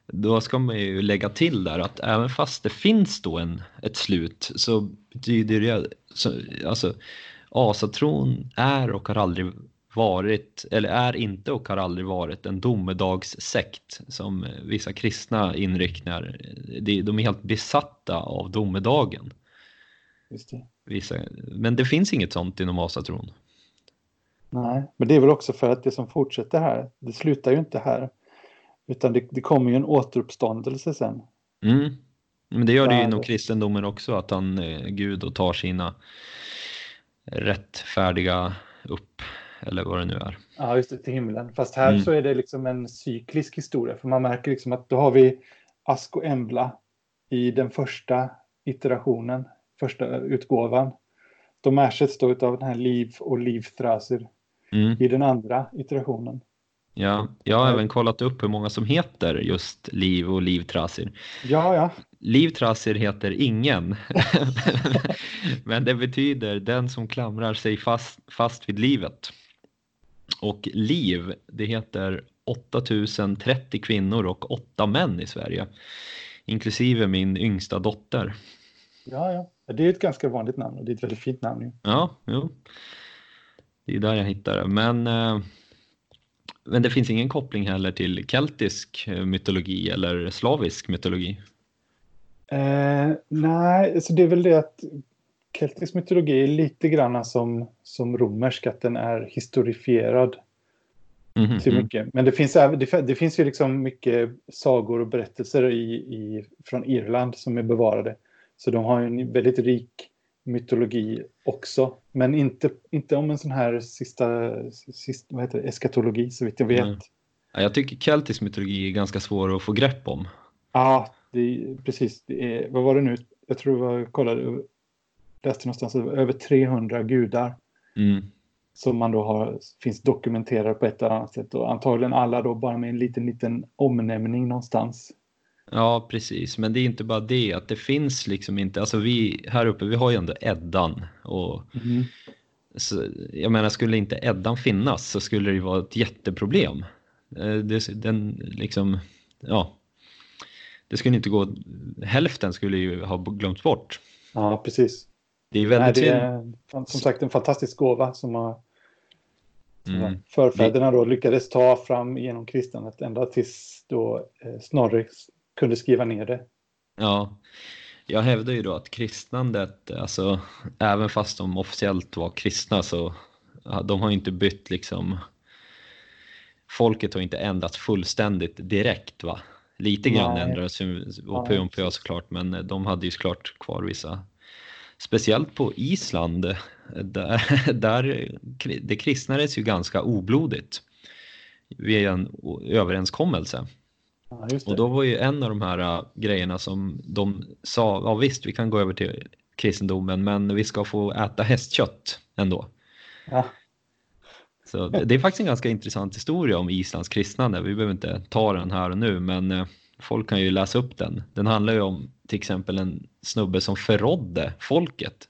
Då ska man ju lägga till där att även fast det finns då en, ett slut så betyder det, så, alltså asatron är och har aldrig varit, eller är inte och har aldrig varit en domedagssekt som vissa kristna inriktningar, de är helt besatta av domedagen. Just det. Vissa, men det finns inget sånt inom asatron. Nej, men det är väl också för att det som fortsätter här, det slutar ju inte här. Utan det, det kommer ju en återuppståndelse sen. Mm. Men det gör det ju inom kristendomen också, att han är Gud och tar sina rättfärdiga upp, eller vad det nu är. Ja, just det, till himlen. Fast här mm. så är det liksom en cyklisk historia, för man märker liksom att då har vi Ask och Embla i den första iterationen, första utgåvan. De ersätts då av den här Liv och Livthraser mm. i den andra iterationen. Ja, jag har även kollat upp hur många som heter just Liv och Livtrasir. Ja, ja. Livtrasir heter ingen, <laughs> men det betyder den som klamrar sig fast, fast vid livet. Och Liv, det heter 8030 kvinnor och 8 män i Sverige, inklusive min yngsta dotter. Ja, ja. Det är ett ganska vanligt namn och det är ett väldigt fint namn. Ja, jo. Det är där jag hittar det. Men, eh, men det finns ingen koppling heller till keltisk eh, mytologi eller slavisk mytologi? Eh, nej, alltså det är väl det att keltisk mytologi är lite grann som, som romersk, att den är historifierad. Mm, till mycket. Men det finns, det, det finns ju liksom mycket sagor och berättelser i, i, från Irland som är bevarade. Så de har en väldigt rik mytologi också. Men inte, inte om en sån här sista, sista vad heter det, eskatologi så vitt jag vet. Mm. Ja, jag tycker keltisk mytologi är ganska svår att få grepp om. Ja, det precis. Det är, vad var det nu? Jag tror jag kollade, läste någonstans, över 300 gudar. Mm. Som man då har, finns dokumenterade på ett eller annat sätt. Och antagligen alla då bara med en liten, liten omnämning någonstans. Ja, precis. Men det är inte bara det att det finns liksom inte, alltså vi här uppe, vi har ju ändå Eddan och mm. så, jag menar, skulle inte Eddan finnas så skulle det ju vara ett jätteproblem. Eh, det, den liksom, ja, det skulle inte gå, hälften skulle ju ha glömts bort. Ja, precis. Det är väldigt Nej, det är, som sagt en fantastisk gåva som har mm. förfäderna då lyckades ta fram genom kristendomen ända tills då eh, Snorre kunde skriva ner det. Ja, jag hävdar ju då att kristnandet, alltså även fast de officiellt var kristna så de har inte bytt liksom folket har inte ändrats fullständigt direkt va? Lite grann ändrades och pö om pö såklart men de hade ju såklart kvar vissa Speciellt på Island där, <laughs> där det kristnades ju ganska oblodigt via en överenskommelse. Ja, och då var ju en av de här äh, grejerna som de sa, ja visst vi kan gå över till kristendomen men vi ska få äta hästkött ändå. Ja. Så det, det, är faktiskt en ganska intressant historia om Islands kristnande. Vi behöver inte ta den här och nu men äh, folk kan ju läsa upp den. Den handlar ju om till exempel en snubbe som förrådde folket.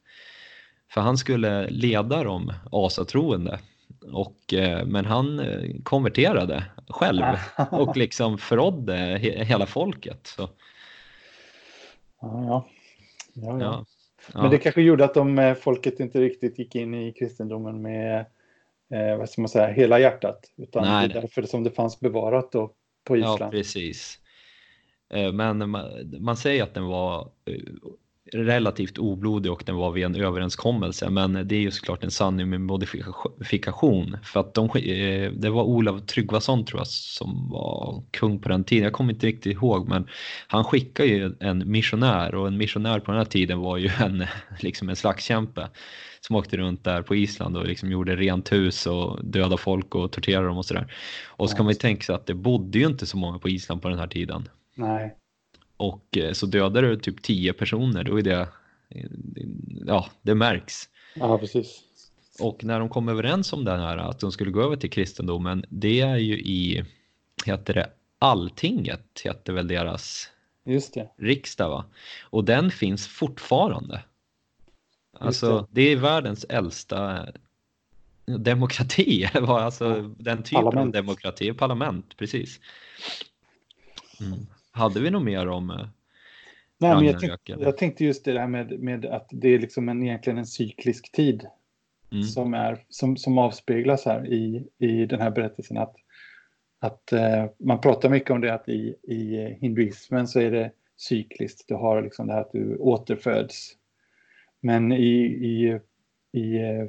För han skulle leda de asatroende och, äh, men han konverterade själv <laughs> och liksom förrådde he hela folket. Så. Ja, ja. ja, ja. Men det kanske gjorde att de, eh, folket inte riktigt gick in i kristendomen med eh, vad ska man säga, hela hjärtat. Utan Nej. det är därför som det fanns bevarat då på Island. Ja, precis. Eh, men man, man, säger att den var eh, relativt oblodig och den var vid en överenskommelse men det är ju såklart en sanning med modifikation för att de, eh, det var Olav Tryggvason tror jag som var kung på den tiden, jag kommer inte riktigt ihåg men han skickade ju en missionär och en missionär på den här tiden var ju en, <laughs> liksom en slagskämpe som åkte runt där på Island och liksom gjorde rent hus och döda folk och torterade dem och sådär. Och så kan man ju tänka sig att det bodde ju inte så många på Island på den här tiden. Nej och eh, så dödar du typ 10 personer, då är det, ja, det märks. Ja, precis. Och när de kom överens om det här, att de skulle gå över till kristendomen, det är ju i, heter det, Alltinget, heter väl deras Just det. riksdag va? Och den finns fortfarande. Alltså, det. det. är världens äldsta demokrati, <laughs> alltså ja. den typen parlament. av demokrati, parlament, precis. Mm. Hade vi något mer om eh, Nej, men jag, tänkte, jag tänkte just det där med, med att det är liksom en, egentligen en cyklisk tid mm. som, är, som, som avspeglas här i, i den här berättelsen. Att, att eh, man pratar mycket om det att i, i hinduismen så är det cykliskt. Du har liksom det här att du återföds. Men i, i, i eh,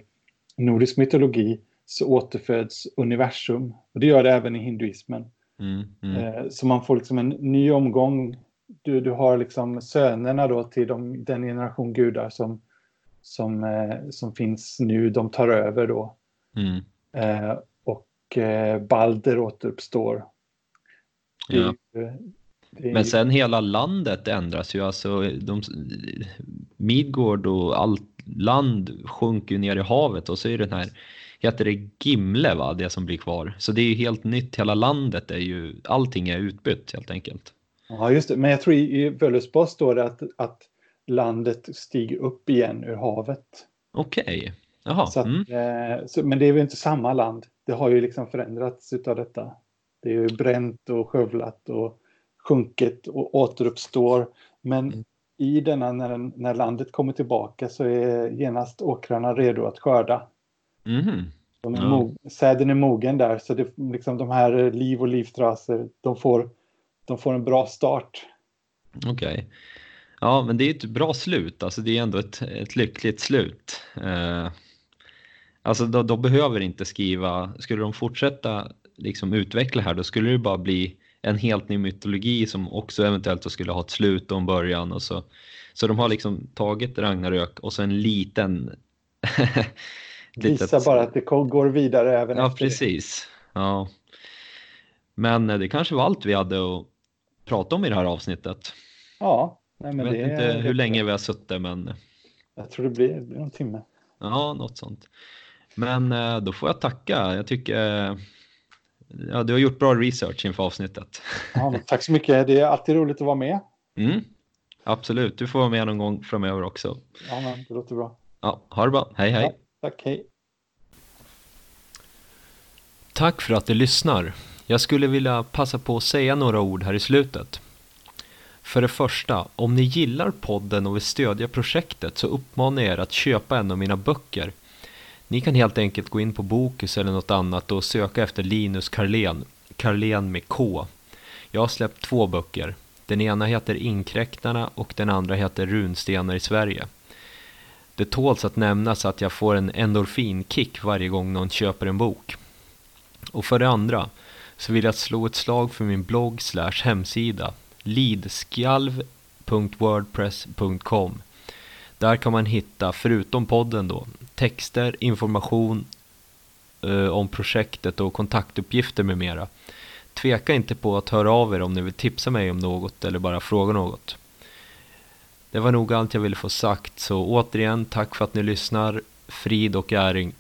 nordisk mytologi så återföds universum. Och det gör det även i hinduismen. Mm, mm. Eh, så man får liksom en ny omgång. Du, du har liksom sönerna då till de, den generation gudar som, som, eh, som finns nu, de tar över då. Mm. Eh, och Balder återuppstår. Ja. Det, Men sen hela landet ändras ju, alltså de, Midgård och allt land sjunker ner i havet och så är det den här heter det Gimle va, det som blir kvar. Så det är ju helt nytt, hela landet är ju, allting är utbytt helt enkelt. Ja just det, men jag tror i Völuspá står det att, att landet stiger upp igen ur havet. Okej, okay. jaha. Så att, mm. eh, så, men det är ju inte samma land, det har ju liksom förändrats utav detta. Det är ju bränt och skövlat och sjunkit och återuppstår. Men mm. i denna, när, när landet kommer tillbaka så är genast åkrarna redo att skörda. Mm. De är ja. säden är mogen där så det, liksom de här liv och livtraser de får, de får en bra start. Okej. Okay. Ja men det är ett bra slut, alltså det är ändå ett, ett lyckligt slut. Eh, alltså då, då behöver inte skriva, skulle de fortsätta liksom utveckla här då skulle det bara bli en helt ny mytologi som också eventuellt skulle ha ett slut och en början och så. Så de har liksom tagit Ragnarök och så en liten <laughs> Visa bara att det går vidare även ja, efter precis. Det. Ja, Men eh, det kanske var allt vi hade att prata om i det här avsnittet. Ja. Nej, men Jag vet inte hur det... länge vi har suttit men... Jag tror det blir, det blir någon timme. Ja, något sånt. Men eh, då får jag tacka. Jag tycker ja, du har gjort bra research inför avsnittet. Ja, tack så mycket. Det är alltid roligt att vara med. Mm, absolut, du får vara med någon gång framöver också. Ja, men det låter bra. Ja, ha det bra. Hej, hej. Ja. Tack, hej. Tack för att du lyssnar. Jag skulle vilja passa på att säga några ord här i slutet. För det första, om ni gillar podden och vill stödja projektet så uppmanar jag er att köpa en av mina böcker. Ni kan helt enkelt gå in på Bokus eller något annat och söka efter Linus Karlén, Karlén med K. Jag har släppt två böcker. Den ena heter Inkräktarna och den andra heter Runstenar i Sverige. Det tåls att nämnas att jag får en endorfinkick varje gång någon köper en bok. Och för det andra så vill jag slå ett slag för min blogg slash hemsida lidskalv.wordpress.com Där kan man hitta, förutom podden då, texter, information eh, om projektet och kontaktuppgifter med mera. Tveka inte på att höra av er om ni vill tipsa mig om något eller bara fråga något. Det var nog allt jag ville få sagt, så återigen tack för att ni lyssnar. Frid och äring